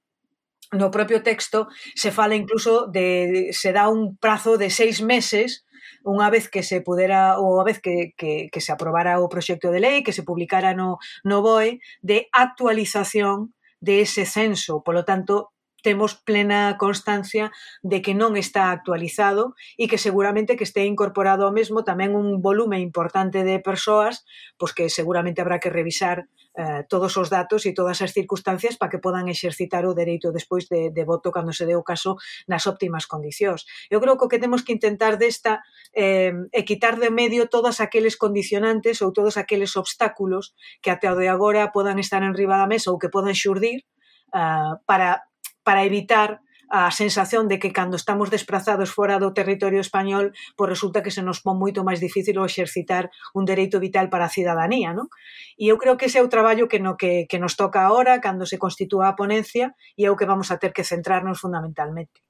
Speaker 4: no propio texto se fala incluso de se dá un prazo de seis meses unha vez que se pudera ou a vez que, que, que se aprobara o proxecto de lei, que se publicara no, no BOE, de actualización de ese censo. Polo tanto, temos plena constancia de que non está actualizado e que seguramente que este incorporado ao mesmo tamén un volume importante de persoas pois que seguramente habrá que revisar eh, todos os datos e todas as circunstancias para que podan exercitar o dereito despois de, de voto cando se dé o caso nas óptimas condicións. Eu creo que o que temos que intentar desta eh, é quitar de medio todas aqueles condicionantes ou todos aqueles obstáculos que até o de agora podan estar enriba da mesa ou que podan xurdir uh, para, para evitar a sensación de que cando estamos desplazados fora do territorio español, pois resulta que se nos pon moito máis difícil o exercitar un dereito vital para a cidadanía, non? E eu creo que ese é o traballo que no que, que nos toca agora, cando se constitúa a ponencia, e é o que vamos a ter que centrarnos fundamentalmente.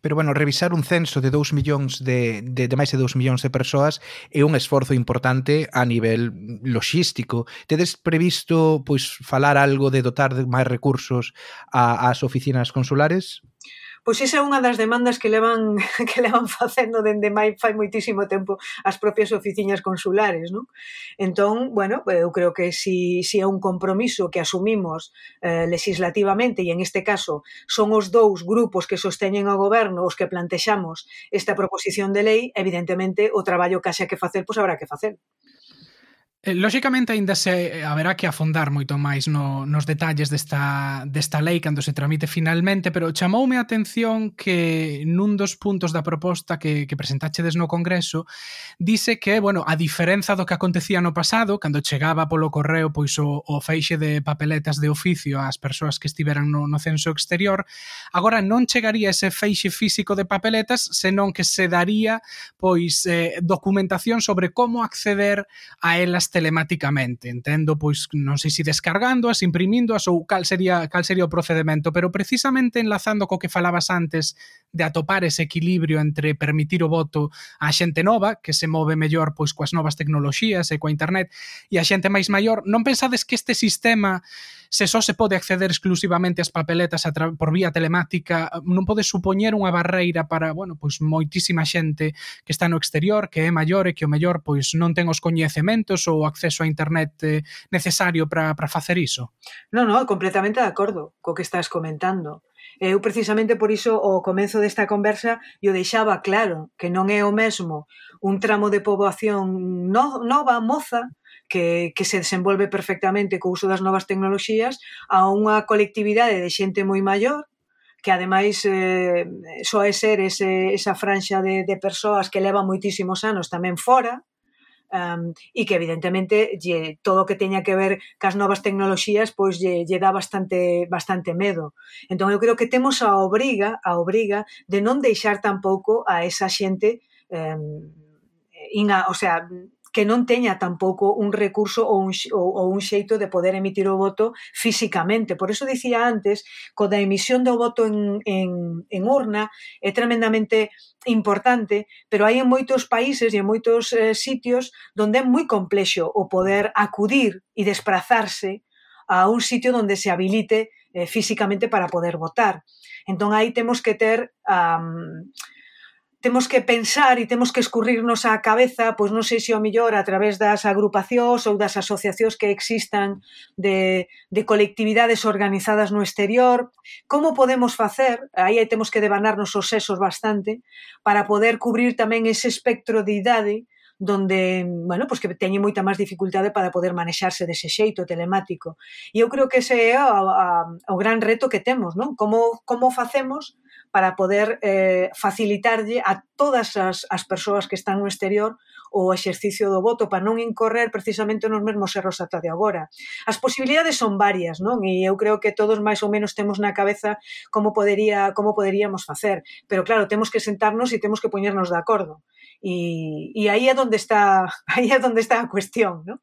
Speaker 1: Pero bueno, revisar un censo de 2 millóns de, de, de máis de 2 millóns de persoas é un esforzo importante a nivel logístico. Tedes previsto pois falar algo de dotar de máis recursos a, ás oficinas consulares?
Speaker 4: Pois esa é unha das demandas que levan que levan facendo dende mai fai moitísimo tempo as propias oficinas consulares, non? Entón, bueno, eu creo que si, si é un compromiso que asumimos eh, legislativamente e en este caso son os dous grupos que sosteñen ao goberno os que plantexamos esta proposición de lei, evidentemente o traballo que haxa que facer, pois habrá que facer.
Speaker 2: Eh, lóxicamente, aínda se eh, haberá que afondar moito máis no, nos detalles desta, desta lei cando se tramite finalmente, pero chamoume a atención que nun dos puntos da proposta que, que presentachedes no Congreso dice que, bueno, a diferenza do que acontecía no pasado, cando chegaba polo correo pois o, o feixe de papeletas de oficio ás persoas que estiveran no, no censo exterior, agora non chegaría ese feixe físico de papeletas, senón que se daría pois eh, documentación sobre como acceder a elas telemáticamente, entendo, pois non sei se si descargándoas, imprimíndoas ou cal sería cal sería o procedimento, pero precisamente enlazando co que falabas antes de atopar ese equilibrio entre permitir o voto á xente nova, que se move mellor pois coas novas tecnoloxías e coa internet, e a xente máis maior, non pensades que este sistema se só se pode acceder exclusivamente ás papeletas a por vía telemática, non pode supoñer unha barreira para, bueno, pois moitísima xente que está no exterior, que é maior e que o mellor pois non ten os coñecementos ou o acceso a internet eh, necesario para para facer iso.
Speaker 4: Non, non, completamente de acordo co que estás comentando. Eu precisamente por iso o comenzo desta conversa eu deixaba claro que non é o mesmo un tramo de poboación no, nova, moza, que, que se desenvolve perfectamente co uso das novas tecnoloxías a unha colectividade de xente moi maior que ademais eh, só ser ese, esa franxa de, de persoas que leva moitísimos anos tamén fora um, ehm, e que evidentemente lle, todo o que teña que ver cas novas tecnoloxías pois lle, lle dá bastante bastante medo. Entón eu creo que temos a obriga, a obriga de non deixar tampouco a esa xente eh, ina, o sea, que non teña tampouco un recurso ou un, ou, ou un xeito de poder emitir o voto físicamente. Por eso dicía antes, co da emisión do voto en, en, en urna é tremendamente importante, pero hai en moitos países e en moitos eh, sitios donde é moi complexo o poder acudir e desplazarse a un sitio donde se habilite eh, físicamente para poder votar. Entón aí temos que ter um, temos que pensar e temos que escurrirnos a cabeza, pois non sei se o millor a través das agrupacións ou das asociacións que existan de, de colectividades organizadas no exterior, como podemos facer, aí temos que devanarnos os sesos bastante, para poder cubrir tamén ese espectro de idade donde, bueno, pois que teñen moita máis dificultade para poder manexarse dese xeito telemático. E eu creo que ese é o, a, o gran reto que temos, non? Como, como facemos para poder eh, facilitarlle a todas as, as persoas que están no exterior o exercicio do voto para non incorrer precisamente nos mesmos erros ata de agora. As posibilidades son varias, non? E eu creo que todos máis ou menos temos na cabeza como podería como poderíamos facer, pero claro, temos que sentarnos e temos que poñernos de acordo. E, e aí é onde está aí é onde está a cuestión, non?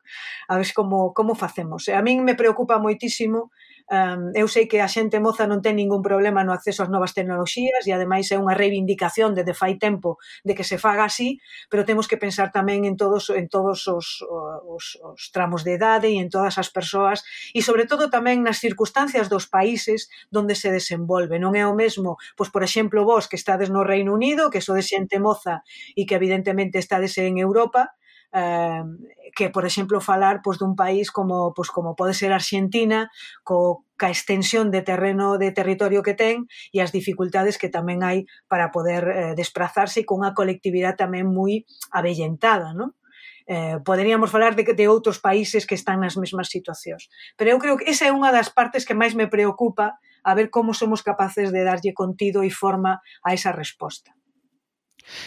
Speaker 4: A ver como como facemos. A min me preocupa moitísimo Um, eu sei que a xente moza non ten ningún problema no acceso ás novas tecnoloxías e ademais é unha reivindicación desde fai tempo de que se faga así, pero temos que pensar tamén en todos en todos os, os, os tramos de idade e en todas as persoas e sobre todo tamén nas circunstancias dos países donde se desenvolve. Non é o mesmo, pois por exemplo, vos que estades no Reino Unido, que sodes xente moza e que evidentemente estades en Europa, eh, que, por exemplo, falar pois, dun país como, pois, como pode ser Argentina, co, ca extensión de terreno de territorio que ten e as dificultades que tamén hai para poder eh, desplazarse cunha colectividade tamén moi avellentada, non? Eh, poderíamos falar de, de outros países que están nas mesmas situacións. Pero eu creo que esa é unha das partes que máis me preocupa a ver como somos capaces de darlle contido e forma a esa resposta.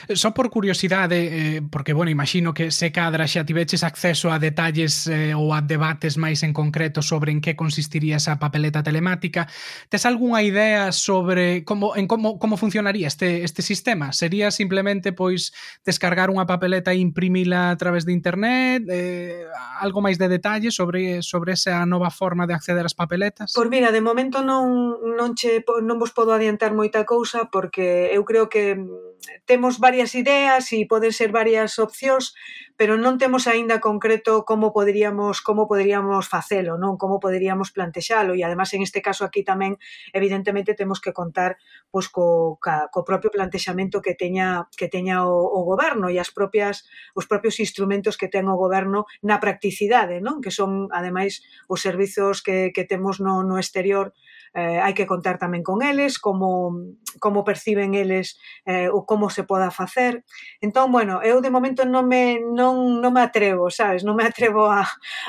Speaker 2: Eh, só por curiosidade, eh, porque, bueno, imagino que se cadra xa tiveches acceso a detalles eh, ou a debates máis en concreto sobre en que consistiría esa papeleta telemática, tes algunha idea sobre como en como como funcionaría este este sistema? Sería simplemente pois descargar unha papeleta e imprimila a través de internet, eh, algo máis de detalle sobre sobre esa nova forma de acceder ás papeletas?
Speaker 4: Por mira, de momento non non che non vos podo adiantar moita cousa porque eu creo que temos varias ideas e poden ser varias opcións, pero non temos aínda concreto como poderíamos como poderíamos facelo, non como poderíamos plantexalo e además en este caso aquí tamén evidentemente temos que contar pois co ca, co propio plantexamento que teña que teña o, o goberno e as propias os propios instrumentos que ten o goberno na practicidade, non? Que son ademais os servizos que que temos no no exterior eh, hai que contar tamén con eles, como, como perciben eles eh, ou como se poda facer. Entón, bueno, eu de momento non me, non, non me atrevo, sabes? Non me atrevo a,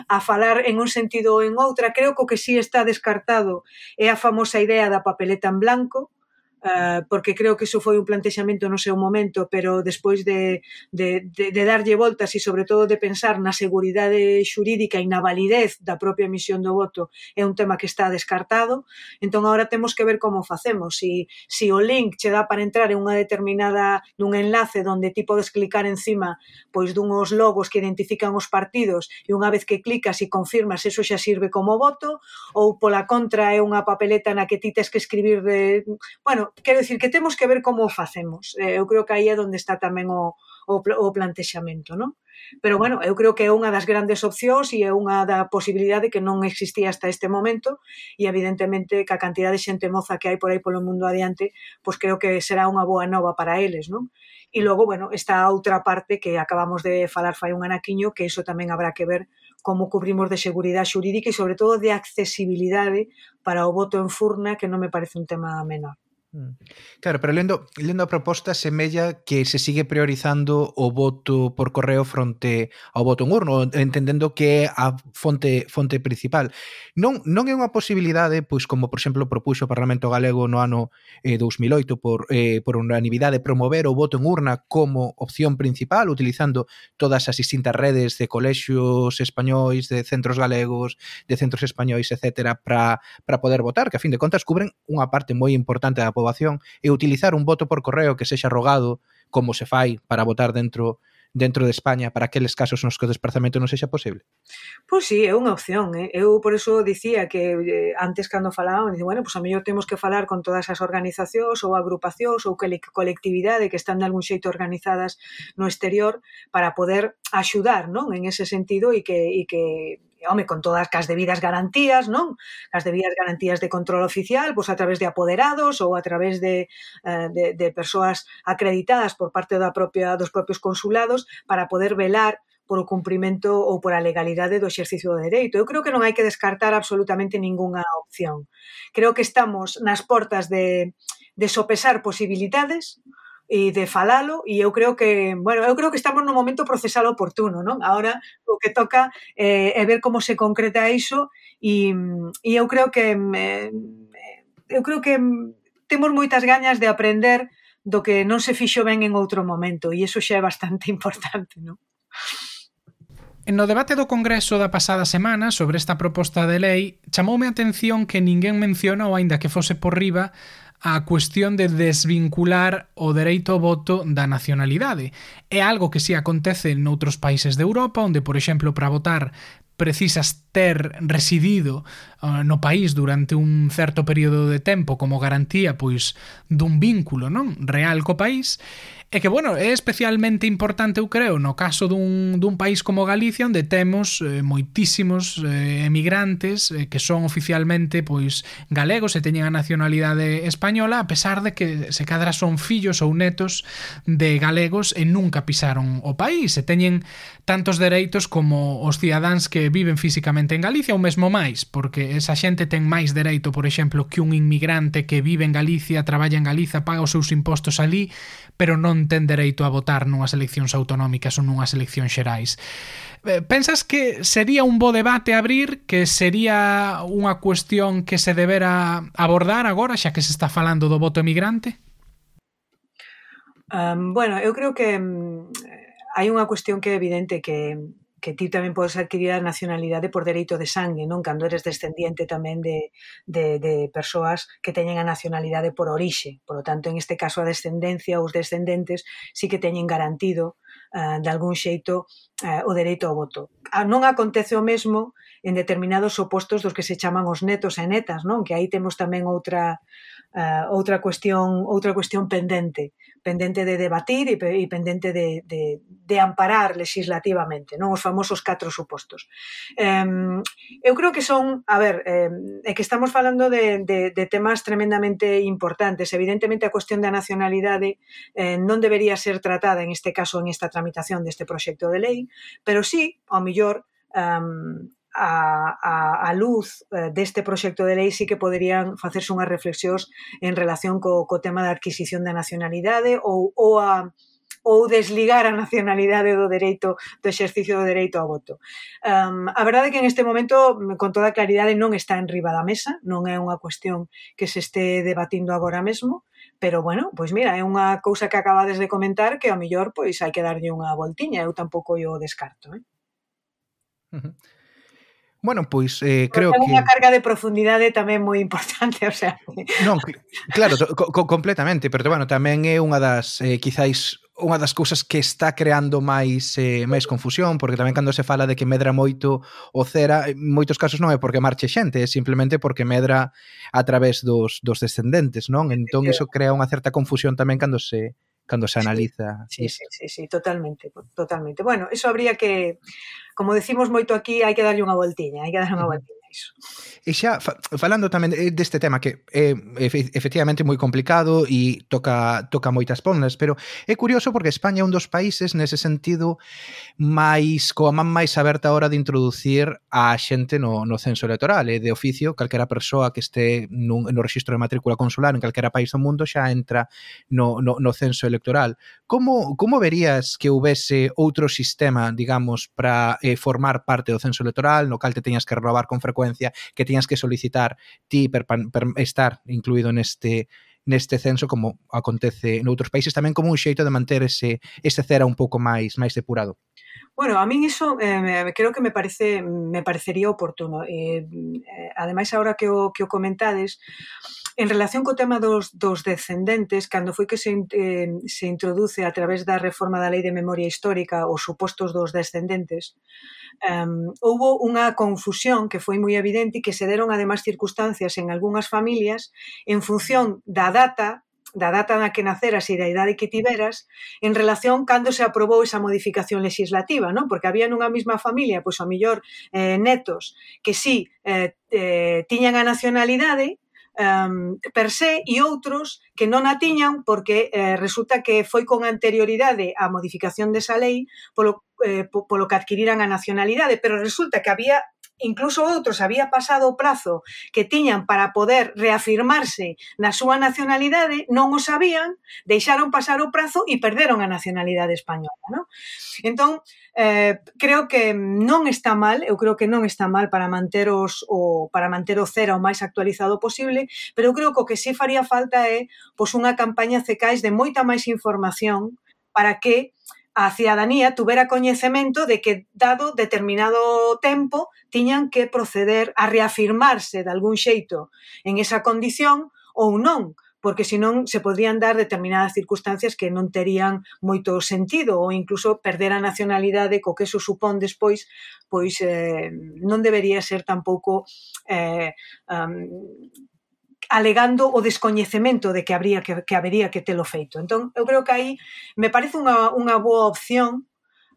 Speaker 4: a falar en un sentido ou en outra. Creo que o que sí está descartado é a famosa idea da papeleta en blanco, Uh, porque creo que eso foi un plantexamento no seu momento, pero despois de, de, de, de darlle voltas e sobre todo de pensar na seguridade xurídica e na validez da propia emisión do voto é un tema que está descartado, entón agora temos que ver como facemos, si, si o link che dá para entrar en unha determinada nun enlace donde ti podes clicar encima pois dunhos logos que identifican os partidos e unha vez que clicas e confirmas eso xa sirve como voto ou pola contra é unha papeleta na que ti tes que escribir de, bueno, quero dicir que temos que ver como o facemos. Eh, eu creo que aí é onde está tamén o, o, o plantexamento, non? Pero bueno, eu creo que é unha das grandes opcións e é unha da posibilidade que non existía hasta este momento e evidentemente que a cantidad de xente moza que hai por aí polo mundo adiante, pois creo que será unha boa nova para eles, non? E logo, bueno, está a outra parte que acabamos de falar fai un anaquiño, que iso tamén habrá que ver como cubrimos de seguridade xurídica e sobre todo de accesibilidade para o voto en furna, que non me parece un tema menor.
Speaker 1: Mm. Claro, pero lendo, lendo a proposta semella que se sigue priorizando o voto por correo fronte ao voto en urno, entendendo que é a fonte fonte principal. Non non é unha posibilidade, pois como por exemplo propuxo o Parlamento Galego no ano eh, 2008 por eh, por unanimidade promover o voto en urna como opción principal utilizando todas as distintas redes de colexios españois, de centros galegos, de centros españois, etcétera, para para poder votar, que a fin de contas cubren unha parte moi importante da poboación e utilizar un voto por correo que sexa rogado como se fai para votar dentro dentro de España para aqueles casos nos que o desplazamento non sexa posible?
Speaker 4: Pois sí, é unha opción. Eh? Eu por eso dicía que eh, antes cando falaban, dicía, bueno, pois pues a mellor temos que falar con todas as organizacións ou agrupacións ou colectividade que están de algún xeito organizadas no exterior para poder axudar non en ese sentido e que, e que home, con todas as debidas garantías, non? As debidas garantías de control oficial, pois a través de apoderados ou a través de, eh, de, de persoas acreditadas por parte da propia dos propios consulados para poder velar por o cumprimento ou por a legalidade do exercicio do dereito. Eu creo que non hai que descartar absolutamente ningunha opción. Creo que estamos nas portas de, de sopesar posibilidades, e de falalo e eu creo que, bueno, eu creo que estamos no momento procesal oportuno, non? Ahora o que toca eh, é ver como se concreta iso e, e eu creo que mm, eh, mm, eu creo que mm, temos moitas gañas de aprender do que non se fixo ben en outro momento e iso xa é bastante importante, non?
Speaker 2: No debate do Congreso da pasada semana sobre esta proposta de lei, chamoume a atención que ninguén mencionou, aínda que fose por riba, a cuestión de desvincular o dereito ao voto da nacionalidade. É algo que si acontece noutros países de Europa, onde, por exemplo, para votar precisas ter residido uh, no país durante un certo período de tempo como garantía pois dun vínculo non real co país e que bueno, é especialmente importante eu creo no caso dun, dun país como Galicia onde temos eh, moitísimos eh, emigrantes eh, que son oficialmente pois galegos e teñen a nacionalidade española a pesar de que se cadra son fillos ou netos de galegos e nunca pisaron o país e teñen tantos dereitos como os cidadáns que viven físicamente en Galicia ou mesmo máis, porque esa xente ten máis dereito, por exemplo, que un inmigrante que vive en Galicia, traballa en Galiza, paga os seus impostos ali, pero non ten dereito a votar nunhas eleccións autonómicas ou nunhas eleccións xerais. Eh, pensas que sería un bo debate abrir, que sería unha cuestión que se debera abordar agora, xa que se está falando do voto emigrante?
Speaker 4: Um, bueno, eu creo que um, hai unha cuestión que é evidente que que ti tamén podes adquirir a nacionalidade por dereito de sangue, non? Cando eres descendiente tamén de, de, de persoas que teñen a nacionalidade por orixe. Por lo tanto, en este caso, a descendencia ou os descendentes sí que teñen garantido uh, de algún xeito uh, o dereito ao voto. A, non acontece o mesmo en determinados opostos dos que se chaman os netos e netas, non? Que aí temos tamén outra uh, outra cuestión outra cuestión pendente, pendente de debatir e, e pendente de, de, de amparar legislativamente, non os famosos catro supostos. Um, eu creo que son, a ver, um, é que estamos falando de, de, de temas tremendamente importantes. Evidentemente a cuestión da nacionalidade eh, non debería ser tratada en este caso en esta tramitación deste proxecto de lei, pero sí, ao millor, um, a, a, a luz eh, deste proxecto de lei sí que poderían facerse unhas reflexións en relación co, co tema da adquisición da nacionalidade ou, ou a ou desligar a nacionalidade do dereito do exercicio do dereito ao voto. Um, a verdade é que en este momento, con toda claridade, non está en riba da mesa, non é unha cuestión que se este debatindo agora mesmo, pero bueno, pois mira, é unha cousa que acabades de comentar que ao mellor pois hai que darlle unha voltiña, eu tampouco o descarto, eh?
Speaker 1: Uh -huh. Bueno, pois eh, creo
Speaker 4: que...
Speaker 1: Unha
Speaker 4: carga de profundidade tamén moi importante, o sea...
Speaker 1: Non, claro, co completamente, pero bueno, tamén é unha das, eh, quizáis, unha das cousas que está creando máis eh, máis confusión, porque tamén cando se fala de que medra moito o cera, en moitos casos non é porque marche xente, é simplemente porque medra a través dos, dos descendentes, non? Entón, iso crea unha certa confusión tamén cando se cando se analiza.
Speaker 4: Sí, sí, sí, sí, totalmente, totalmente. Bueno, eso habría que, como decimos moito aquí, hai que darlle unha voltiña, hai que darlle unha voltiña iso.
Speaker 1: E xa, falando tamén eh, deste tema que é efectivamente moi complicado e toca toca moitas ponlas, pero é curioso porque España é un dos países nese sentido máis coa man máis aberta a hora de introducir a xente no, no censo electoral. E de oficio calquera persoa que este nun, no registro de matrícula consular en calquera país do mundo xa entra no, no, no censo electoral. Como, como verías que houvese outro sistema digamos para eh, formar parte do censo electoral no cal te teñas que renovar con frecuencia que teñas que solicitar ti per, per estar incluído neste neste censo como acontece noutros países, tamén como un xeito de manter ese, ese cera un pouco máis máis depurado.
Speaker 4: Bueno, a min iso eh, creo que me parece me parecería oportuno. Eh, eh, ademais, agora que o, que o comentades, En relación co tema dos, dos descendentes, cando foi que se, eh, se introduce a través da reforma da Lei de Memoria Histórica os supostos dos descendentes, um, houbo unha confusión que foi moi evidente que se deron ademais circunstancias en algunhas familias en función da data da data na que naceras e da idade que tiveras en relación cando se aprobou esa modificación legislativa, non? Porque había nunha mesma familia, pois ao mellor eh, netos que sí eh, eh, tiñan a nacionalidade um, per se e outros que non a tiñan porque eh, resulta que foi con anterioridade a modificación desa lei, polo eh, polo que adquiriran a nacionalidade, pero resulta que había incluso outros había pasado o prazo que tiñan para poder reafirmarse na súa nacionalidade, non o sabían, deixaron pasar o prazo e perderon a nacionalidade española. Non? Entón, eh, creo que non está mal, eu creo que non está mal para manter, os, o, para manter o cera o máis actualizado posible, pero eu creo que o que sí faría falta é pois, unha campaña CECAIS de moita máis información para que a cidadanía tuvera coñecemento de que dado determinado tempo tiñan que proceder a reafirmarse de algún xeito en esa condición ou non, porque senón se podrían dar determinadas circunstancias que non terían moito sentido ou incluso perder a nacionalidade co que eso supón despois pois eh, non debería ser tampouco eh, um, alegando o descoñecemento de que habría que, que habería que telo feito. Entón, eu creo que aí me parece unha, unha boa opción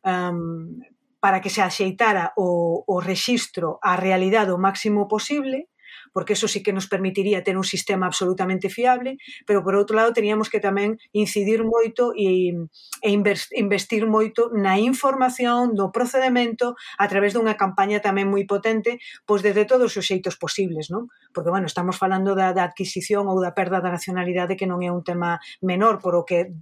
Speaker 4: um, para que se axeitara o, o rexistro á realidade o máximo posible porque eso sí que nos permitiría ter un sistema absolutamente fiable, pero por outro lado teníamos que tamén incidir moito e, e investir moito na información, no procedimento, a través dunha campaña tamén moi potente, pois desde todos os xeitos posibles, non? Porque, bueno, estamos falando da, da adquisición ou da perda da nacionalidade que non é un tema menor, por o que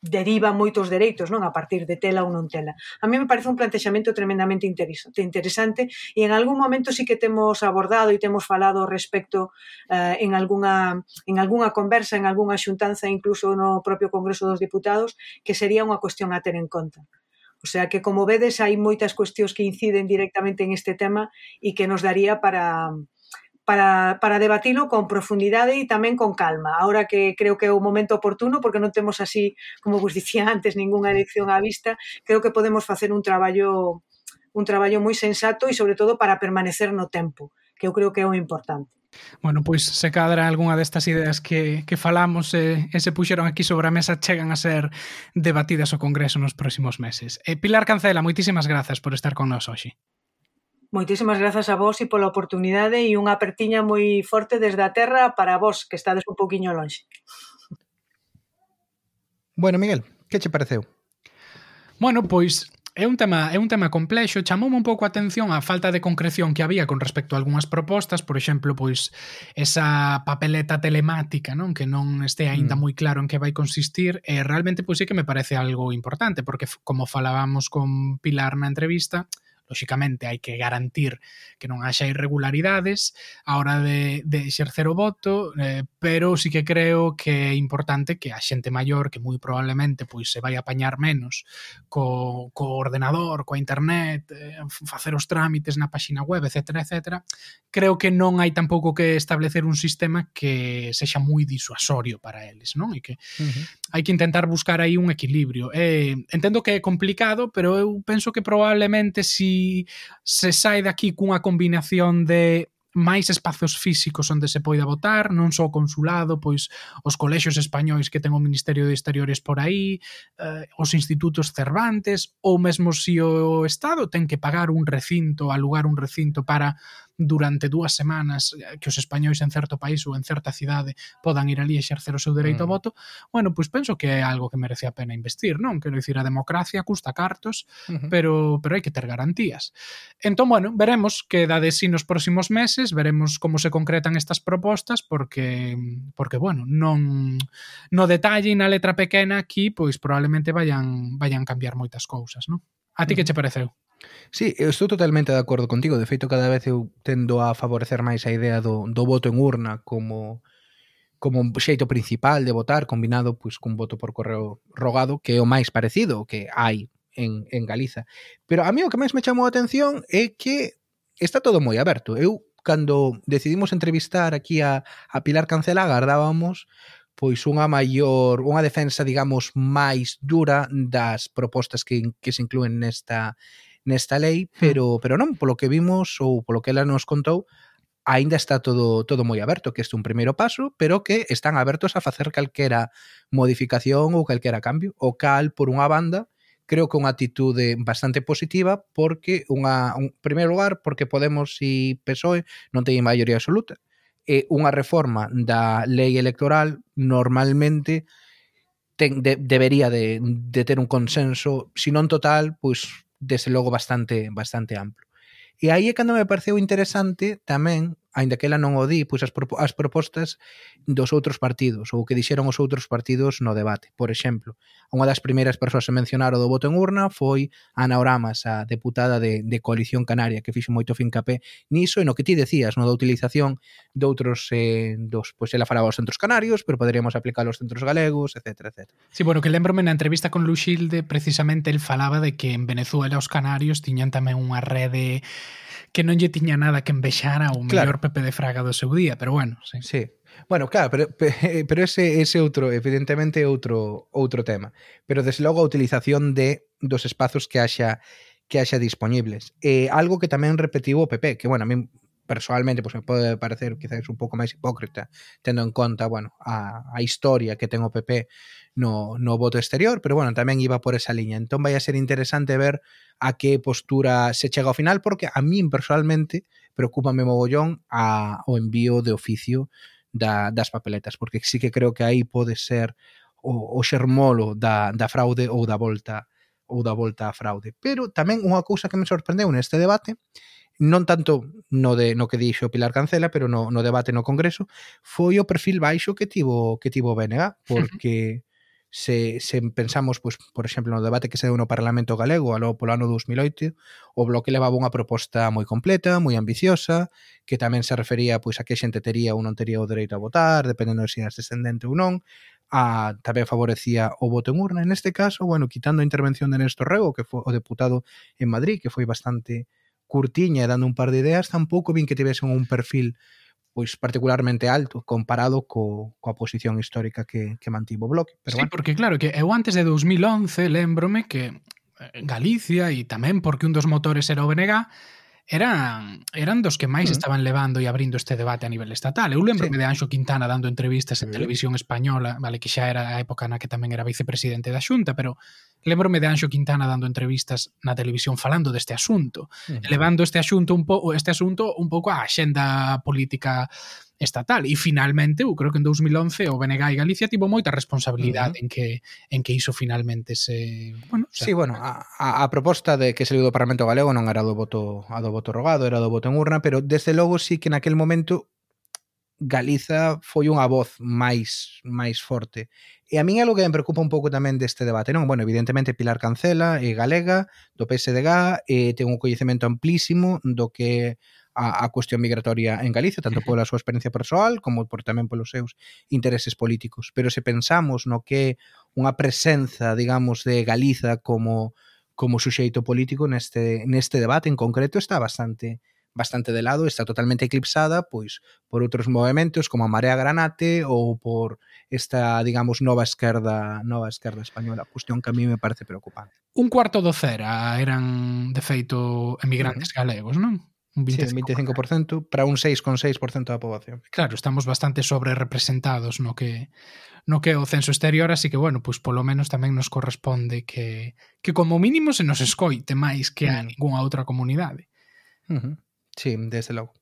Speaker 4: deriva moitos dereitos, non? A partir de tela ou non tela. A mí me parece un plantexamento tremendamente interesante e en algún momento sí que temos abordado e temos falado respecto eh, en algunha en algunha conversa, en algunha xuntanza, incluso no propio Congreso dos Diputados, que sería unha cuestión a ter en conta. O sea que, como vedes, hai moitas cuestións que inciden directamente en este tema e que nos daría para, para, para debatilo con profundidade e tamén con calma. Ahora que creo que é o momento oportuno, porque non temos así, como vos dicía antes, ningunha elección á vista, creo que podemos facer un traballo un traballo moi sensato e sobre todo para permanecer no tempo, que eu creo que é o importante.
Speaker 2: Bueno, pois se cadra algunha destas ideas que, que falamos e, e se puxeron aquí sobre a mesa chegan a ser debatidas ao Congreso nos próximos meses. E Pilar Cancela, moitísimas grazas por estar con nós hoxe.
Speaker 4: Moitísimas grazas a vos e pola oportunidade e unha apertiña moi forte desde a terra para vos, que estades un poquinho lonxe.
Speaker 1: Bueno, Miguel, que che pareceu?
Speaker 2: Bueno, pois é un tema é un tema complexo, chamoume un pouco a atención a falta de concreción que había con respecto a algunhas propostas, por exemplo, pois esa papeleta telemática, non, que non este aínda mm. moi claro en que vai consistir, e realmente pois sí que me parece algo importante, porque como falábamos con Pilar na entrevista, lóxicamente hai que garantir que non haxa irregularidades á hora de, de exercer o voto, eh, pero sí que creo que é importante que a xente maior que moi probablemente pois se vai apañar menos co, co ordenador, coa internet, eh, facer os trámites na páxina web, etc, etc, creo que non hai tampouco que establecer un sistema que sexa moi disuasorio para eles, non? E que uh -huh. hai que intentar buscar aí un equilibrio. Eh, entendo que é complicado, pero eu penso que probablemente si se sai daqui cunha combinación de máis espazos físicos onde se poida votar, non só o consulado, pois os colexios españois que ten o Ministerio de Exteriores por aí, eh, os institutos Cervantes, ou mesmo se si o Estado ten que pagar un recinto, alugar un recinto para durante dúas semanas eh, que os españois en certo país ou en certa cidade podan ir ali exercer o seu dereito mm. ao voto, bueno, pois penso que é algo que merece a pena investir, non? Quero dicir, a democracia custa cartos, uh -huh. pero pero hai que ter garantías. Entón, bueno, veremos que dá de sí nos próximos meses, veremos como se concretan estas propostas porque porque bueno, non no detalle e na letra pequena aquí, pois probablemente vayan vayan cambiar moitas cousas, non? A ti que mm. che pareceu?
Speaker 1: Sí, eu estou totalmente de acordo contigo. De feito, cada vez eu tendo a favorecer máis a idea do, do voto en urna como como un xeito principal de votar combinado pois cun voto por correo rogado que é o máis parecido que hai en, en Galiza. Pero a mí o que máis me chamou a atención é que está todo moi aberto. Eu cando decidimos entrevistar aquí a, a Pilar Cancela agardábamos pois unha maior, unha defensa, digamos, máis dura das propostas que, que se incluen nesta nesta lei, hmm. pero pero non, polo que vimos ou polo que ela nos contou, aínda está todo todo moi aberto, que este un primeiro paso, pero que están abertos a facer calquera modificación ou calquera cambio, o cal por unha banda creo que unha atitude bastante positiva porque unha, un primeiro lugar porque Podemos e PSOE non teñen maioría absoluta eh, unha reforma da lei electoral normalmente ten, de, debería de, de ter un consenso, se non total, pois desde logo bastante bastante amplo. E aí é cando me pareceu interesante tamén aínda que ela non o di, pois as, propo, as propostas dos outros partidos ou que dixeron os outros partidos no debate. Por exemplo, unha das primeiras persoas a mencionar o do voto en urna foi Ana Oramas, a deputada de, de Coalición Canaria, que fixo moito fincapé niso e no que ti decías, no da utilización de outros, eh, dos, pois ela falaba os centros canarios, pero poderíamos aplicar aos centros galegos, etc. etc.
Speaker 2: Sí, bueno, que lembrome na entrevista con Luxilde, precisamente el falaba de que en Venezuela os canarios tiñan tamén unha rede que non lle tiña nada que envexar ao
Speaker 1: claro.
Speaker 2: mellor Pepe de Fraga do seu día, pero bueno, sí.
Speaker 1: Sí. Bueno, claro, pero, pero ese, ese outro, evidentemente, outro, outro tema. Pero, desde logo, a utilización de, dos espazos que haxa que haxa disponibles. Eh, algo que tamén repetiu o PP, que, bueno, a mí personalmente pues, me pode parecer quizás un pouco máis hipócrita tendo en conta, bueno, a, a historia que ten o PP no, no voto exterior, pero bueno, tamén iba por esa liña. Entón vai a ser interesante ver a que postura se chega ao final, porque a min personalmente preocupame mogollón a, o envío de oficio da, das papeletas, porque sí que creo que aí pode ser o, o xermolo da, da fraude ou da volta ou da volta á fraude. Pero tamén unha cousa que me sorprendeu neste debate non tanto no de no que dixo Pilar Cancela, pero no, no debate no Congreso, foi o perfil baixo que tivo que tivo o BNG, porque se, se pensamos, pois, por exemplo, no debate que se deu no Parlamento Galego alo polo ano 2008, o Bloque levaba unha proposta moi completa, moi ambiciosa, que tamén se refería pois a que xente tería ou non tería o dereito a votar, dependendo de se eras descendente ou non, a, tamén favorecía o voto en urna. En este caso, bueno, quitando a intervención de Néstor Rego, que foi o deputado en Madrid, que foi bastante curtiña e dando un par de ideas, tampouco vin que tivesen un perfil pois particularmente alto comparado co, coa posición histórica que, que mantivo o Bloque. Pero
Speaker 2: sí,
Speaker 1: bueno.
Speaker 2: porque claro, que eu antes de 2011 lembrome que eh, Galicia e tamén porque un dos motores era o BNG, eran, eran dos que máis
Speaker 1: uh -huh.
Speaker 2: estaban levando e abrindo este debate a nivel estatal. Eu lembro
Speaker 1: sí.
Speaker 2: de Anxo Quintana dando entrevistas en
Speaker 8: uh -huh.
Speaker 2: televisión española, vale que xa era a época na que tamén era vicepresidente da Xunta, pero Lembrome de Anxo Quintana dando entrevistas na televisión falando deste asunto,
Speaker 1: uh
Speaker 2: -huh. este asunto un pouco este asunto un pouco á axenda política estatal e finalmente, eu creo que en 2011 o BNG e Galicia tivo moita responsabilidade uh -huh. en que en que iso finalmente se, bueno, o sea,
Speaker 1: Sí, bueno, a, a, a proposta de que saiu do Parlamento Galego non era do voto a do voto rogado, era do voto en urna, pero desde logo sí que naquel momento Galiza foi unha voz máis máis forte. E a min é algo que me preocupa un pouco tamén deste debate, non? Bueno, evidentemente Pilar Cancela é galega do PSDG e ten un coñecemento amplísimo do que a, a cuestión migratoria en Galicia, tanto pola súa experiencia persoal como por tamén polos seus intereses políticos. Pero se pensamos no que unha presenza, digamos, de Galiza como como suxeito político neste neste debate en concreto está bastante bastante de lado, está totalmente eclipsada pois por outros movimentos como a Marea Granate ou por esta, digamos, nova esquerda, nova esquerda española, cuestión que a mí me parece preocupante.
Speaker 2: Un cuarto do cera eran, de feito, emigrantes galegos, non? Un 25%,
Speaker 1: sí, 25% para un 6,6% da poboación.
Speaker 2: Claro, estamos bastante sobre representados no que no que é o censo exterior, así que bueno, pois polo menos tamén nos corresponde que que como mínimo se nos escoite máis que a ninguna outra comunidade.
Speaker 1: Uh -huh. Sí, desde logo.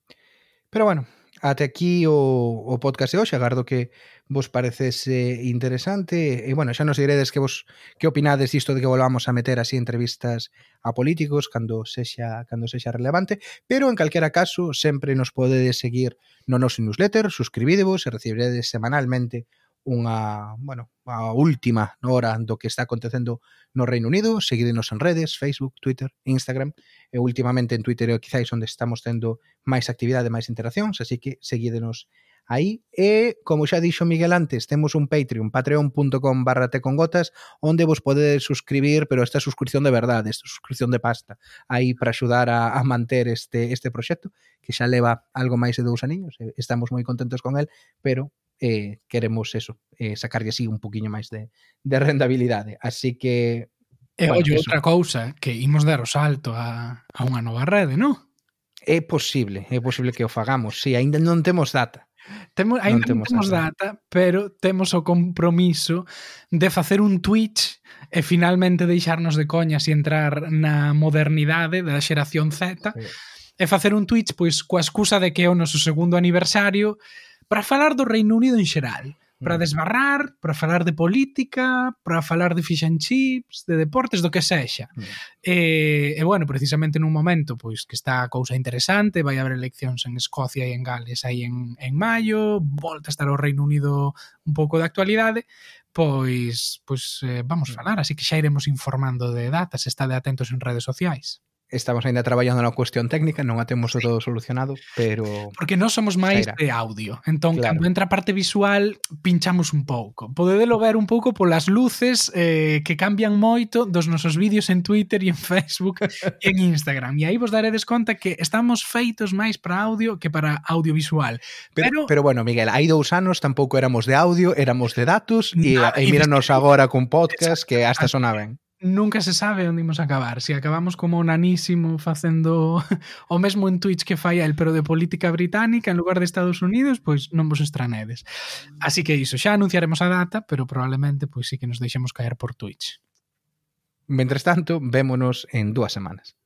Speaker 1: Pero bueno, ate aquí o, o podcast de hoxe, agardo que vos parecese interesante e bueno, xa nos diredes que vos que opinades disto de que volvamos a meter así entrevistas a políticos cando sexa cando sexa relevante, pero en calquera caso sempre nos podedes seguir no noso newsletter, suscribidevos e recibiredes semanalmente unha, bueno, a última hora do que está acontecendo no Reino Unido. Seguídenos en redes, Facebook, Twitter, Instagram e últimamente en Twitter é quizáis onde estamos tendo máis actividade, máis interaccións, así que seguídenos aí. E, como xa dixo Miguel antes, temos un Patreon, patreon.com barra tecongotas, onde vos podedes suscribir, pero esta é suscripción de verdade, esta é suscripción de pasta, aí para axudar a, a manter este, este proxecto, que xa leva algo máis de dous aniños, estamos moi contentos con el, pero eh, queremos eso, eh, sacarlle así un poquinho máis de, de rendabilidade. Así que...
Speaker 2: E
Speaker 1: bueno, ollo,
Speaker 2: outra cousa, que imos dar o salto a, a unha nova rede, non?
Speaker 1: É posible, é posible que o fagamos. Si, sí, aínda non temos data.
Speaker 2: Temos, ainda non
Speaker 1: temos, non
Speaker 2: temos
Speaker 1: data,
Speaker 2: pero temos o compromiso de facer un Twitch e finalmente deixarnos de coñas e entrar na modernidade da xeración Z
Speaker 1: sí.
Speaker 2: e facer un Twitch pois coa excusa de que é o noso segundo aniversario para falar do Reino Unido en xeral, para
Speaker 1: mm.
Speaker 2: desbarrar, para falar de política, para falar de fish and chips, de deportes, do que sexa.
Speaker 1: Mm.
Speaker 2: E, e bueno, precisamente nun momento pois que está a cousa interesante, vai haber eleccións en Escocia e en Gales aí en, en maio, volta a estar o Reino Unido un pouco de actualidade, pois, pois eh, vamos mm. falar, así que xa iremos informando de datas, estade atentos en redes sociais
Speaker 1: estamos aínda traballando na cuestión técnica, non a temos todo solucionado, pero
Speaker 2: porque non somos máis de audio. Entón,
Speaker 1: claro.
Speaker 2: cando entra a parte visual, pinchamos un pouco. Podedelo ver un pouco polas luces eh, que cambian moito dos nosos vídeos en Twitter e en Facebook e en Instagram. E aí vos daredes conta que estamos feitos máis para audio que para audiovisual.
Speaker 1: Pero
Speaker 2: pero,
Speaker 1: pero bueno, Miguel, hai dous anos tampouco éramos de audio, éramos de datos e,
Speaker 2: no,
Speaker 1: e,
Speaker 2: e
Speaker 1: míranos agora con podcast que hasta sona ben
Speaker 2: nunca se sabe onde imos acabar. Se acabamos como nanísimo facendo o mesmo en Twitch que fai el, pero de política británica en lugar de Estados Unidos, pois non vos estranedes. Así que iso, xa anunciaremos a data, pero probablemente pois sí que nos deixemos caer por Twitch.
Speaker 1: Mentres tanto, vémonos en dúas semanas.